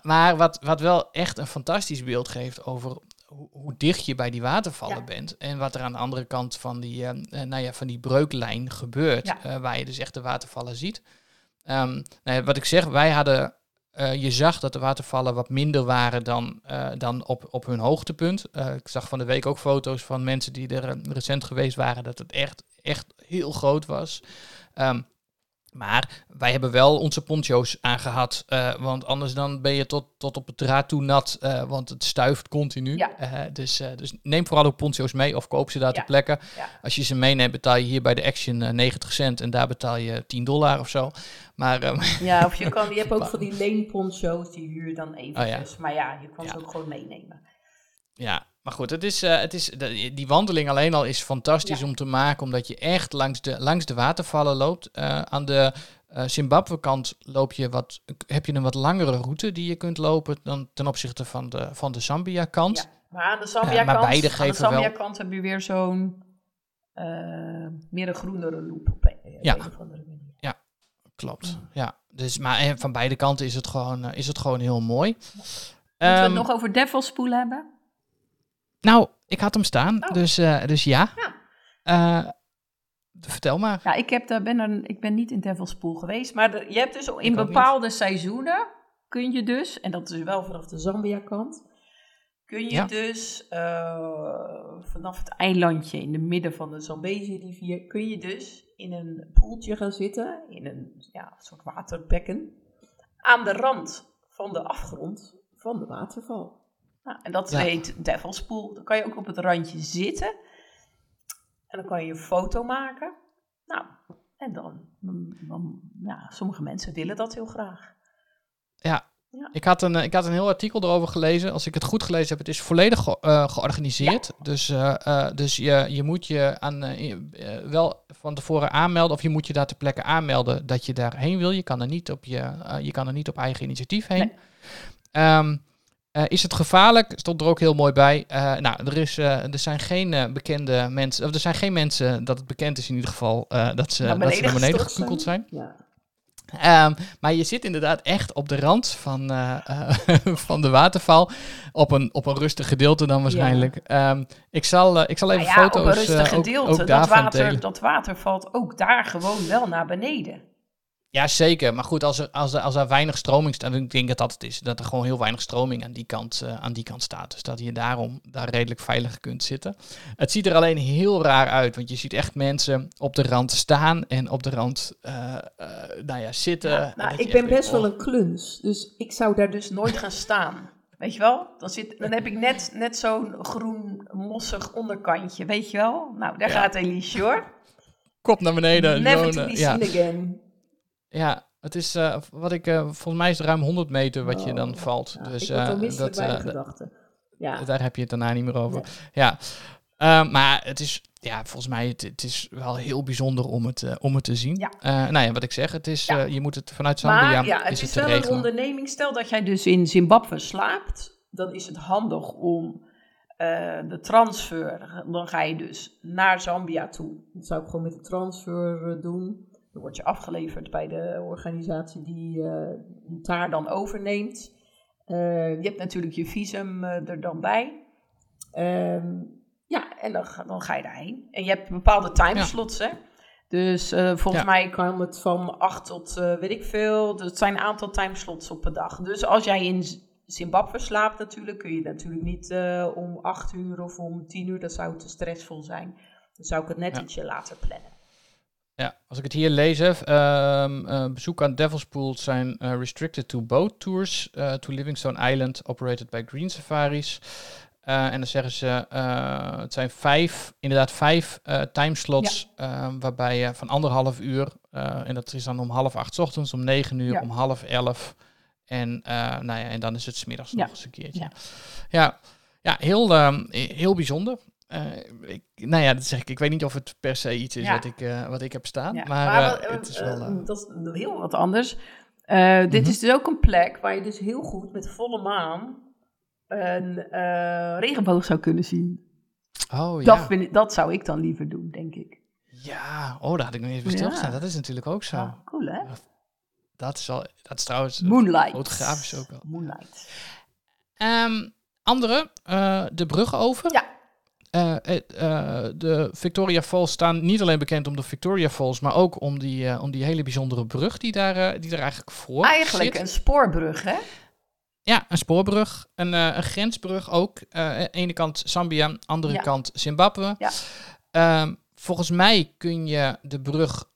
maar wat, wat wel echt een fantastisch beeld geeft over hoe, hoe dicht je bij die watervallen bent. En wat er aan de andere kant van die, nou ja, van die breuklijn gebeurt. waar je dus echt de watervallen ziet. Um, nou wat ik zeg, wij hadden je zag dat de watervallen wat minder waren dan, dan op, op hun hoogtepunt. Ik zag van de week ook foto's van mensen die er recent geweest waren, dat het echt, echt heel groot was. Um, maar wij hebben wel onze poncho's aangehad. Uh, want anders dan ben je tot, tot op het draad toe nat. Uh, want het stuift continu. Ja. Uh, dus, dus neem vooral ook poncho's mee of koop ze daar ja. ter plekke. Ja. Als je ze meeneemt betaal je hier bij de Action 90 cent. En daar betaal je 10 dollar of zo. Maar, um, ja, of je, kan, je hebt ook van die leenponcho's. Die huur je dan eventjes. Oh, maar ja, je kan ze ook gewoon meenemen. Ja, maar goed, het is, uh, het is, die wandeling alleen al is fantastisch om te maken, omdat je echt langs de, langs de watervallen loopt. Uh, aan de uh, Zimbabwe-kant loop je wat, heb je een wat langere route die je kunt lopen dan ten opzichte van de, van de Zambia-kant. Ja, maar aan de Zambia-kant beide geven de Zambia-kant heb je weer zo'n meer een groenere loop op een, ja. of andere manier. Ja, klopt. Ja. Dus, maar van beide kanten is het gewoon, is het gewoon heel mooi. Moeten um, we het ehm, nog over Devilspoel hebben? Nou, ik had hem staan, oh. dus, uh, dus ja. ja. Uh, vertel maar. Ja, ik, heb, daar ben er, ik ben niet in Devilspoel geweest, maar de, je hebt dus in bepaalde seizoenen kun je dus, en dat is wel vanaf de Zambia-kant, kun je ja. dus uh, vanaf het eilandje in de midden van de Zambezi-rivier, kun je dus in een poeltje gaan zitten, in een ja, soort waterbekken, aan de rand van de afgrond van de waterval. Nou, en dat heet Devil's Pool. Dan kan je ook op het randje zitten. En dan kan je een foto maken. Nou, en dan, dan, ja, sommige mensen willen dat heel graag. Ja, ja. Ik, had een, ik had een heel artikel erover gelezen. Als ik het goed gelezen heb, het is volledig ge uh, georganiseerd. Dus, uh, uh, dus je, je moet je aan, wel van tevoren aanmelden. Of je moet je daar ter plekke aanmelden dat je daarheen wil. Je kan er niet op, je, je kan er niet op eigen initiatief heen. Nee. Um, uh, is het gevaarlijk? Stond er ook heel mooi bij. Uh, nou, er, is, uh, er zijn geen bekende mensen, of er zijn geen mensen dat het bekend is in ieder geval dat, ze, dat ze naar beneden gekukeld zijn. Ja. Um, maar je zit inderdaad echt op de rand van, van de waterval. Op een, op een rustig gedeelte dan waarschijnlijk. Ja. Um, ik, zal, ik zal even nou ja, foto's op een rustig gedeelte. Ook, ook dat, water, dat water valt ook daar gewoon wel naar beneden. Ja, zeker. Maar goed, als er, als er, als er weinig stroming staat, ik denk dat dat het is, dat er gewoon heel weinig stroming aan die kant, uh, aan die kant staat. Dus dat je daarom daar redelijk veilig kunt zitten. Het ziet er alleen heel raar uit, want je ziet echt mensen op de rand staan en op de rand, uh, uh, nou ja, zitten. Ja, nou, ik ben best wel oh. een kluns, dus ik zou daar dus nooit gaan staan. Weet je wel? Dan, zit, dan heb ik net, net zo'n groen, mossig onderkantje. Weet je wel? Nou, daar gaat Elise hoor. Kop naar beneden. Never to be seen again. Ja, het is, uh, wat ik, uh, volgens mij is het ruim 100 meter wat je dan oh, valt. Ja, dus uh, dat. Ja. Daar heb je het daarna niet meer over. Ja, ja. maar het is, ja, volgens mij, het, het, is wel heel bijzonder om het, om het te zien. Ja. nou ja, wat ik zeg, het is, je moet het vanuit Zambia maar, ja, het is, het wel een onderneming. Stel dat jij dus in Zimbabwe slaapt, dan is het handig om de transfer, dan ga je dus naar Zambia toe. Dat zou ik gewoon met de transfer doen. Dan word je afgeleverd bij de organisatie die, uh, die daar dan overneemt. Uh, je hebt natuurlijk je visum uh, er dan bij. Ehm, ja, en dan, dan ga je daarheen. En je hebt bepaalde timeslots, ja. hè. Dus volgens mij kan het van 8 tot weet ik veel. Dus het zijn een aantal timeslots op een dag. Dus als jij in Zimbabwe slaapt natuurlijk, kun je natuurlijk niet om 8 uur of om 10 uur. Dat zou te stressvol zijn. Dan zou ik het net ietsje later plannen. Ja, als ik het hier lees, um, uh, bezoek aan Devil's Pool zijn uh, restricted to boat tours uh, to Livingstone Island, operated by Green Safaris. en dan zeggen ze, het zijn vijf, inderdaad vijf timeslots, ja. Ehm, waarbij je van anderhalf uur, en dat is dan om half acht ochtends, om negen uur, ja. om half elf. En, nou ja, en dan is het smiddags ja. nog eens een keertje. Ja, ja, ja heel, um, heel bijzonder. Uh, ik, nou ja, dat zeg ik. Ik weet niet of het per se iets is wat, ik, uh, wat ik heb staan. Ja, maar, maar uh, het is wel... dat is heel wat anders. Dit is dus ook een plek waar je dus heel goed met volle maan een regenboog zou kunnen zien. Oh dat, ja. Vind ik, dat zou ik dan liever doen, denk ik. Ja, oh, daar had ik nog eens bij stilgestaan. Dat is natuurlijk ook zo. Ja, cool, hè? Dat is, al, dat is trouwens Moonlight. fotografisch ook wel. Moonlight. Um, andere, de brug over. Ja. Uh, uh, de Victoria Falls staan niet alleen bekend om de Victoria Falls, maar ook om die, uh, om die hele bijzondere brug die daar, die er eigenlijk voor Eigenlijk zit. een spoorbrug, hè? Ja, een spoorbrug. Een, een grensbrug ook. ene kant Zambia, andere ja. kant Zimbabwe. Ja. Ehm, volgens mij kun je de brug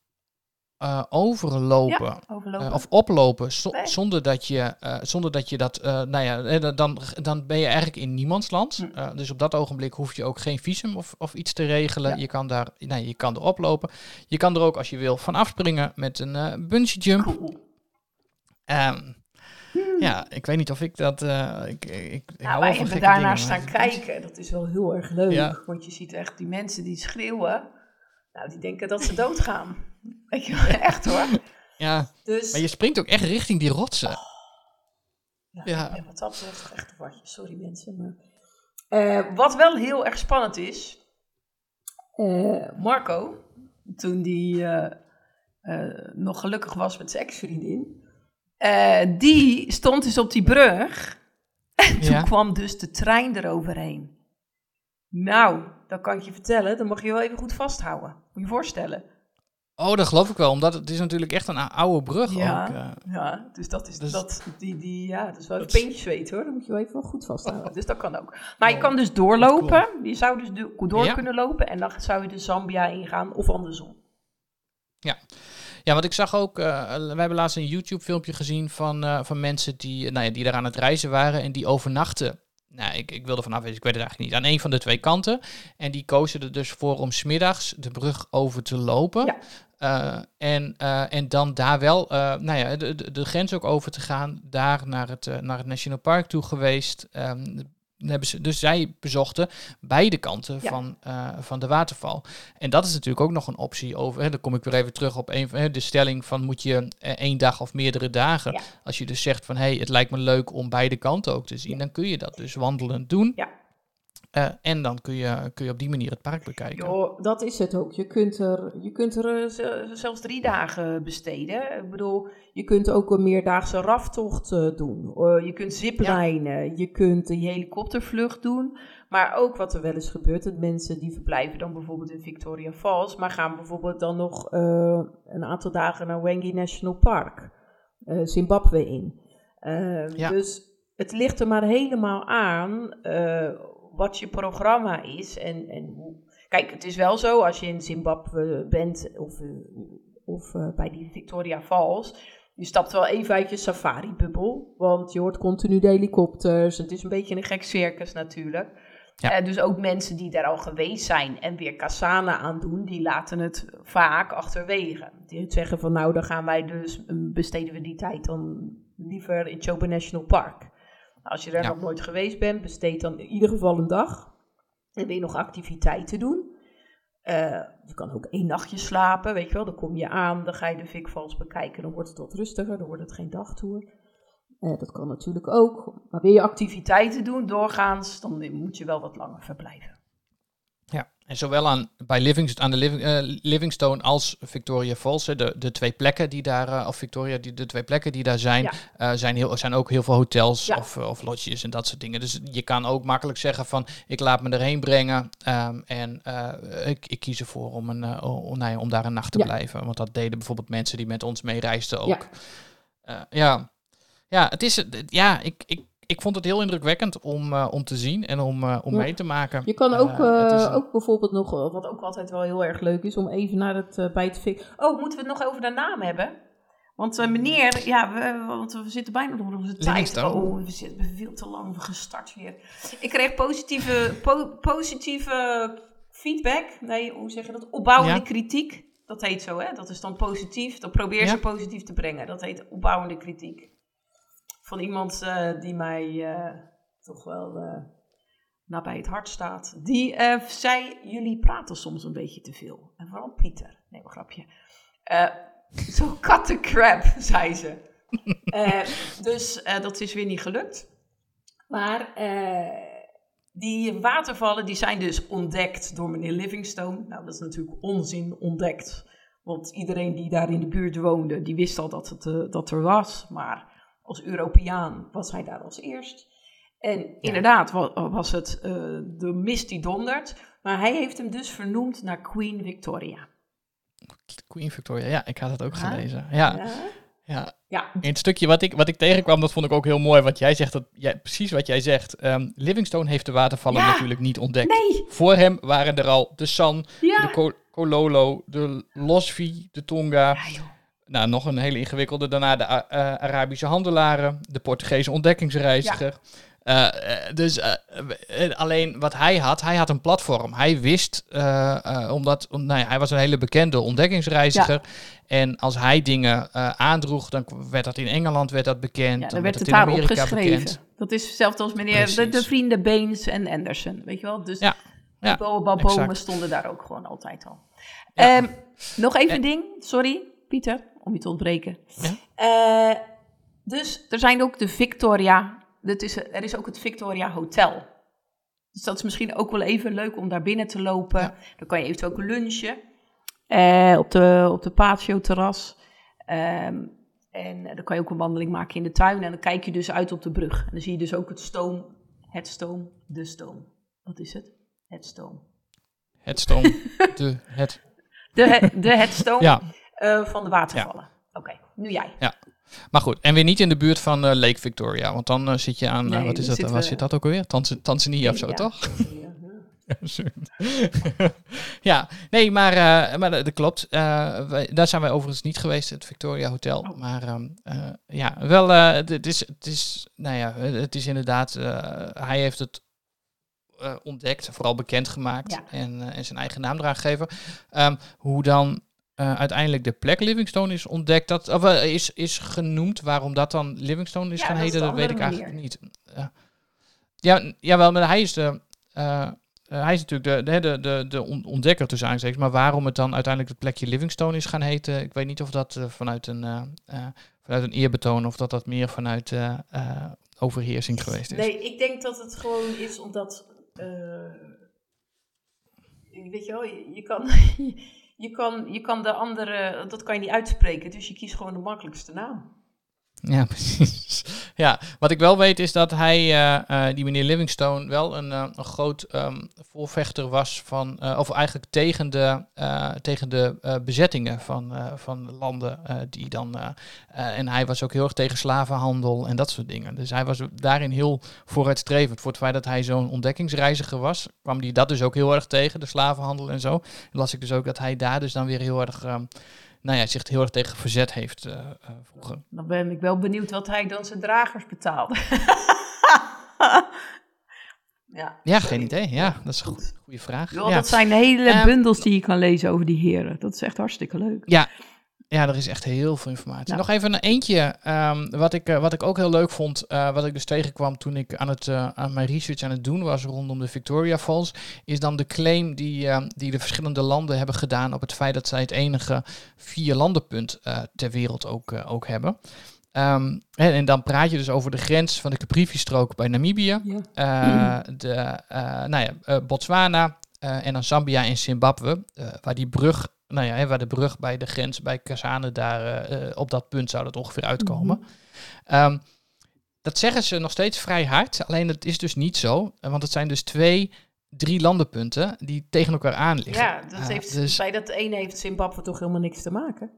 uh, overlopen, ja, overlopen. Uh, of oplopen zo nee. zonder, dat je, uh, zonder dat je dat, nou ja, dan, dan ben je eigenlijk in niemandsland. Hm. dus op dat ogenblik hoef je ook geen visum of, of iets te regelen. Ja. Je kan daar, nou, je kan er oplopen. Je kan er ook als je wil van afspringen met een bungee jump. Cool. Um, hm. Ja, ik weet niet of ik dat. ik, ik, nou, wij hebben daarnaar staan kijken. Dat is wel heel erg leuk. Ja. Want je ziet echt die mensen die schreeuwen. Nou, die denken dat ze doodgaan. Weet je wel, echt hoor. Ja, dus... maar je springt ook echt richting die rotsen. Oh. Ja, ja. wat dat betreft echt een watje. Sorry mensen. Maar... Uh, wat wel heel erg spannend is. Uh, Marco, toen die uh, nog gelukkig was met zijn ex-vriendin. die stond dus op die brug. En toen kwam dus de trein eroverheen. Nou, dat kan ik je vertellen. Dan mag je wel even goed vasthouden. Moet je je voorstellen. Oh, dat geloof ik wel, omdat het is natuurlijk echt een oude brug ja, ook. Uh. Ja, dus dat is, dus, dat, die, die, ja, dat is wel een peentjes weten hoor. Dan moet je wel even wel goed vasthouden. Oh. Dus dat kan ook. Maar oh. je kan dus doorlopen. Cool. Je zou dus door ja. kunnen lopen en dan zou je de Zambia ingaan of andersom. Ja. Ja, want ik zag ook, uh, we hebben laatst een YouTube-filmpje gezien van, uh, van mensen die, nou ja, die daar aan het reizen waren en die overnachten nou, ik, ik wilde vanaf ik weet het eigenlijk niet, aan een van de twee kanten. En die kozen er dus voor om smiddags de brug over te lopen. Uh, en, uh, en dan daar wel, uh, nou ja, de, de, grens ook over te gaan. Daar naar het, naar het National Park toe geweest. Um, hebben ze, dus zij bezochten beide kanten ja. van, van de waterval. En dat is natuurlijk ook nog een optie over. Hè, dan kom ik weer even terug op een, hè, de stelling van moet je één dag of meerdere dagen. Ja. Als je dus zegt van hé, hey, het lijkt me leuk om beide kanten ook te zien, dan kun je dat dus wandelend doen. Ja. En dan kun je, kun je op die manier het park bekijken. Jo, dat is het ook. Je kunt er, je kunt er zelfs drie dagen besteden. Ik bedoel, je kunt ook een meerdaagse raftocht doen. je kunt ziplijnen, je kunt een helikoptervlucht doen. Maar ook wat er wel eens gebeurt, dat mensen die verblijven dan bijvoorbeeld in Victoria Falls, maar gaan bijvoorbeeld dan nog een aantal dagen naar Wengi National Park, Zimbabwe in. ja. Dus het ligt er maar helemaal aan uh, wat je programma is. En, en kijk, het is wel zo als je in Zimbabwe bent of, eh, of uh, bij die Victoria Falls. Je stapt wel even uit je safari-bubbel, want je hoort continu de helikopters. Het is een beetje een gek circus natuurlijk. Ja. Uh, dus ook mensen die daar al geweest zijn en weer Kasana aan doen, die laten het vaak achterwege. Die zeggen van nou, dan gaan wij dus, besteden we die tijd dan liever in Chobe National Park. Als je daar nog nooit geweest bent, besteed dan in ieder geval een dag. En wil je nog activiteiten doen. Uh, je kan ook één nachtje slapen, weet je wel. Dan kom je aan, dan ga je de Vikvals bekijken. Dan wordt het wat rustiger, dan wordt het geen dagtour. Uh, dat kan natuurlijk ook. Maar wil je activiteiten doen, doorgaans, dan moet je wel wat langer verblijven. En zowel aan, bij Livingstone, aan de Living, uh, Livingstone als Victoria Falls, de, de twee plekken die daar, uh, of Victoria, die, de twee plekken die daar zijn, ja. uh, zijn, heel, zijn ook heel veel hotels ja. of, of lodges en dat soort dingen. Dus je kan ook makkelijk zeggen van, ik laat me erheen brengen um, en ik, ik kies ervoor om, een, om, ja, om daar een nacht te ja. blijven. Want dat deden bijvoorbeeld mensen die met ons meereisden ook. Ja. ja. het is, ja, ik, ik ik vond het heel indrukwekkend om, uh, om te zien en om, uh, om ja. mee te maken. Je kan ook, uh, ook bijvoorbeeld nog, wat ook altijd wel heel erg leuk is, om even naar het bij het fik. Oh, moeten we het nog over de naam hebben? Want meneer, ja, we, want we zitten bijna nog onze tijd. Oh, we zitten veel te lang gestart weer. Ik kreeg positieve, po positieve feedback. Nee, hoe zeg je dat? Opbouwende ja. kritiek. Dat heet zo, hè? Dat is dan positief. Dan probeer ja. ze positief te brengen. Dat heet opbouwende kritiek van iemand uh, die mij uh, toch wel uh, nabij het hart staat. Die zei, jullie praten soms een beetje te veel. En vooral Pieter. Nee, een grapje. Zo cut the crap, zei ze. dus dat is weer niet gelukt. Maar die watervallen die zijn dus ontdekt door meneer Livingstone. Nou, dat is natuurlijk onzin ontdekt. Want iedereen die daar in de buurt woonde, die wist al dat het dat er was. Maar als Europeaan was hij daar als eerst. En inderdaad was het uh, de mist die dondert. Maar hij heeft hem dus vernoemd naar Queen Victoria. Queen Victoria, ja, ik had het ook gelezen. Ja. ja. Ja. ja. In het stukje wat ik, wat ik tegenkwam, dat vond ik ook heel mooi. Wat jij zegt, dat, ja, precies wat jij zegt. Um, Livingstone heeft de watervallen ja. natuurlijk niet ontdekt. Nee. Voor hem waren er al de San, de Ko Kololo, de Losvi, de Tonga. Nou, nog een hele ingewikkelde. Daarna de uh, Arabische handelaren, de Portugese ontdekkingsreiziger. Ja. Uh, dus uh, alleen wat hij had, hij had een platform. Hij wist, omdat nou ja, hij was een hele bekende ontdekkingsreiziger. Ja. En als hij dingen aandroeg, dan werd dat in Engeland werd dat bekend. Ja, dan, werd het, het daar opgeschreven. Bekend. Dat is hetzelfde als meneer de, de, vrienden Beens en Anderson, weet je wel? Dus ja. ja, bomen stonden daar ook gewoon altijd al. Um, nog even een ding, sorry, Pieter om je te ontbreken. Ja? Uh, dus er zijn ook de Victoria, dat is, er is ook het Victoria Hotel. Dus dat is misschien ook wel even leuk om daar binnen te lopen. Ja. Dan kan je eventueel ook lunchen uh, op de, op de patio-terras. Um, en dan kan je ook een wandeling maken in de tuin. En dan kijk je dus uit op de brug. En dan zie je dus ook het stoom, het stoom, de stoom. Wat is het? Het stoom. Het stoom, de, het. De, de het stoom. Ja. Uh, van de watervallen. Oké, okay, nu jij. Ja. Maar goed, en weer niet in de buurt van uh, Lake Victoria, want dan uh, zit je aan, nee, wat is dat, waar zit dat ook alweer? Tanz Tanzania of zo, ja. toch? ja, nee, maar, uh, maar dat, klopt. Wij, daar zijn wij overigens niet geweest, het Victoria Hotel. Oh. Maar um, ja, wel, het, is, het, is, nou ja, het is inderdaad, hij heeft het ontdekt, vooral bekendgemaakt ja. en, en zijn eigen naam eraan gegeven. Um, hoe dan uh, uiteindelijk de plek Livingstone is ontdekt, dat, of uh, is, is genoemd. Waarom dat dan Livingstone is ja, gaan heten, dat weet ik eigenlijk niet. Uh, ja, jawel, maar hij is de. hij is natuurlijk de, de, de, de ontdekker tussen aanstekens, maar waarom het dan uiteindelijk het plekje Livingstone is gaan heten, ik weet niet of dat vanuit, een, vanuit een eerbetoon of dat dat meer vanuit overheersing geweest is. Nee, ik denk dat het gewoon is omdat weet je wel, je, kan, je, kan, je kan de andere, dat kan je niet uitspreken, dus je kiest gewoon de makkelijkste naam. Ja, precies. Ja, wat ik wel weet is dat hij, uh, uh, die meneer Livingstone, wel een, uh, een groot um, voorvechter was van, of eigenlijk tegen de, tegen de bezettingen van, van landen die dan, en hij was ook heel erg tegen slavenhandel en dat soort dingen. Dus hij was daarin heel vooruitstrevend. Voor het feit dat hij zo'n ontdekkingsreiziger was, kwam hij dat dus ook heel erg tegen, de slavenhandel en zo. En las ik dus ook dat hij daar dus dan weer heel erg... Um, nou ja, zich heel erg tegen verzet heeft uh, vroeger. Dan ben ik wel benieuwd wat hij dan zijn dragers betaalde. ja, ja geen idee. Ja, dat is een goede vraag. ja. Dat zijn hele ehm, bundels die je kan lezen over die heren. Dat is echt hartstikke leuk. Ja, ja, er is echt heel veel informatie. Nog even een eentje, um, wat, ik, uh, wat ik ook heel leuk vond, uh, wat ik dus tegenkwam toen ik aan, het, uh, aan mijn research aan het doen was rondom de Victoria Falls, is dan de claim die, die de verschillende landen hebben gedaan op het feit dat zij het enige vier landenpunt ter wereld ook, ook hebben. Um, en, en, dan praat je dus over de grens van de Caprivi-strook bij Namibië, ja. de, nou ja, Botswana en dan Zambia en Zimbabwe, waar die brug nou ja, waar de brug bij de grens bij Kazane, daar uh, op dat punt zou dat ongeveer uitkomen. Mhm. um, dat zeggen ze nog steeds vrij hard, alleen het is dus niet zo, want het zijn dus twee, drie landenpunten die tegen elkaar aan liggen. Ja, dat heeft, dus, bij dat ene heeft Zimbabwe toch helemaal niks te maken?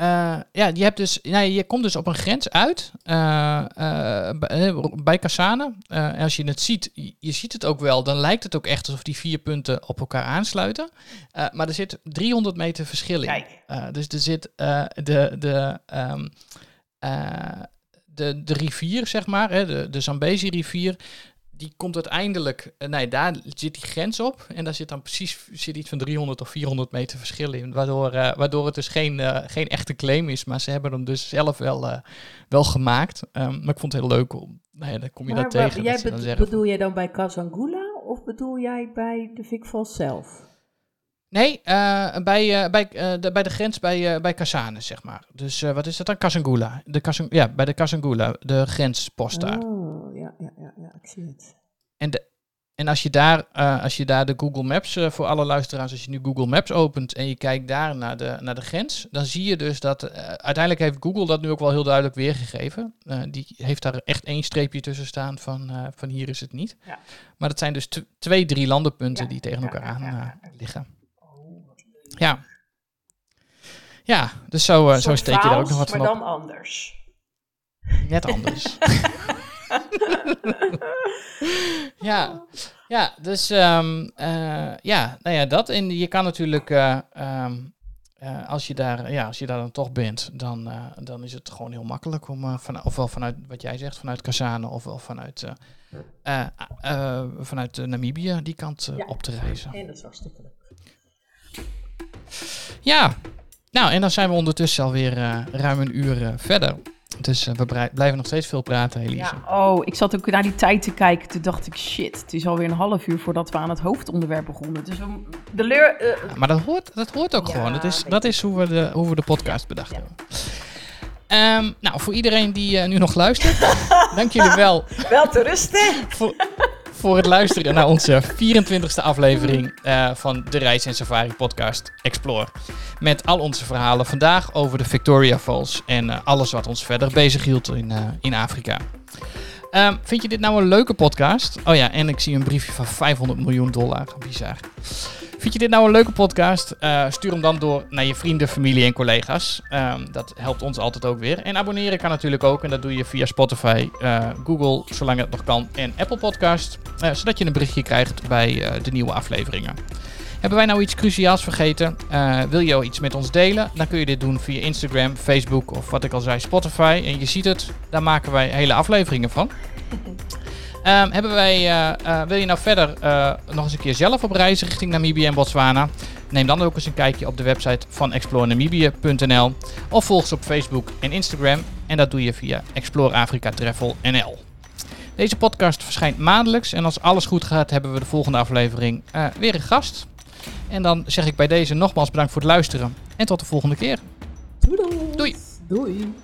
Uh, ja, je, hebt dus, nou, je komt dus op een grens uit uh, uh, bij Cassane. en als je het ziet, je ziet het ook wel, dan lijkt het ook echt alsof die vier punten op elkaar aansluiten. maar er zit 300 meter verschil in. dus er zit de, de, um, de, de rivier, zeg maar, hè, de, de Zambezi rivier, die komt uiteindelijk, uh, nee, daar zit die grens op. En daar zit dan precies zit iets van 300 of 400 meter verschil in. Waardoor, uh, waardoor het dus geen, uh, geen echte claim is. Maar ze hebben hem dus zelf wel, wel gemaakt. Um, maar ik vond het heel leuk om, nou ja, dan kom je maar, dat tegen. Jij be bedoel jij dan bij Kazangula of bedoel jij bij de Vic zelf? Nee, uh, bij, uh, bij, uh, de, bij de grens bij, bij Kasane, zeg maar. Dus wat is dat dan? Kasangula. De Kasang ja, bij de Kasangula, de grenspost daar. Oh, ja, ja, ja, ja, ik zie het. En, de, en als, je daar, als je daar de Google Maps, voor alle luisteraars, als je nu Google Maps opent en je kijkt daar naar de, naar de grens, dan zie je dus dat, uiteindelijk heeft Google dat nu ook wel heel duidelijk weergegeven. die heeft daar echt één streepje tussen staan van, van hier is het niet. Ja. Maar dat zijn dus twee, drie landenpunten ja, die tegen elkaar aan liggen. Ja. Ja, dus zo, uh, zo steek je er ook nog wat van maar dan anders. Net anders. ja. ja, dus um, uh, ja, nou ja, dat. En je kan natuurlijk, uh, um, als, je daar, ja, als je daar dan toch bent, dan, dan is het gewoon heel makkelijk om, van, ofwel vanuit wat jij zegt, vanuit Kazane, ofwel vanuit, vanuit Namibië die kant ja. op te reizen. En dat is hartstikke leuk. Ja, nou en dan zijn we ondertussen alweer uh, ruim een uur uh, verder. Dus uh, we blijven nog steeds veel praten, Elise. Ja, oh, ik zat ook naar die tijd te kijken. Toen dacht ik, shit, het is alweer een half uur voordat we aan het hoofdonderwerp begonnen. Dus de leur... Ja, maar dat hoort, dat hoort ook ja, gewoon. Dat is, dat is hoe, we de, hoe we de podcast bedacht hebben. Um, nou, voor iedereen die uh, nu nog luistert, dank jullie wel. Wel te rusten. voor, voor het luisteren naar onze 24e aflevering uh, van de Reis en Safari podcast Explore. Met al onze verhalen vandaag over de Victoria Falls en uh, alles wat ons verder bezig hield in, uh, in Afrika. Um, vind je dit nou een leuke podcast? Oh ja, en ik zie een briefje van 500 miljoen dollar. Bizar. Vind je dit nou een leuke podcast? Uh, stuur hem dan door naar je vrienden, familie en collega's. Um, dat helpt ons altijd ook weer. En abonneren kan natuurlijk ook. En dat doe je via Spotify, uh, Google, zolang het nog kan. En Apple Podcast. Uh, zodat je een berichtje krijgt bij de nieuwe afleveringen. Hebben wij nou iets cruciaals vergeten? wil je iets met ons delen? Dan kun je dit doen via Instagram, Facebook of wat ik al zei, Spotify. En je ziet het, daar maken wij hele afleveringen van. Um, hebben wij, uh, uh, wil je nou verder uh, nog eens een keer zelf op reis richting Namibië en Botswana? Neem dan ook eens een kijkje op de website van explorenamibia.nl of volg ze op Facebook en Instagram en dat doe je via Explore Afrika Travel NL. Deze podcast verschijnt maandelijks en als alles goed gaat hebben we de volgende aflevering weer een gast. En dan zeg ik bij deze nogmaals bedankt voor het luisteren en tot de volgende keer. Doei. Doei. Doei.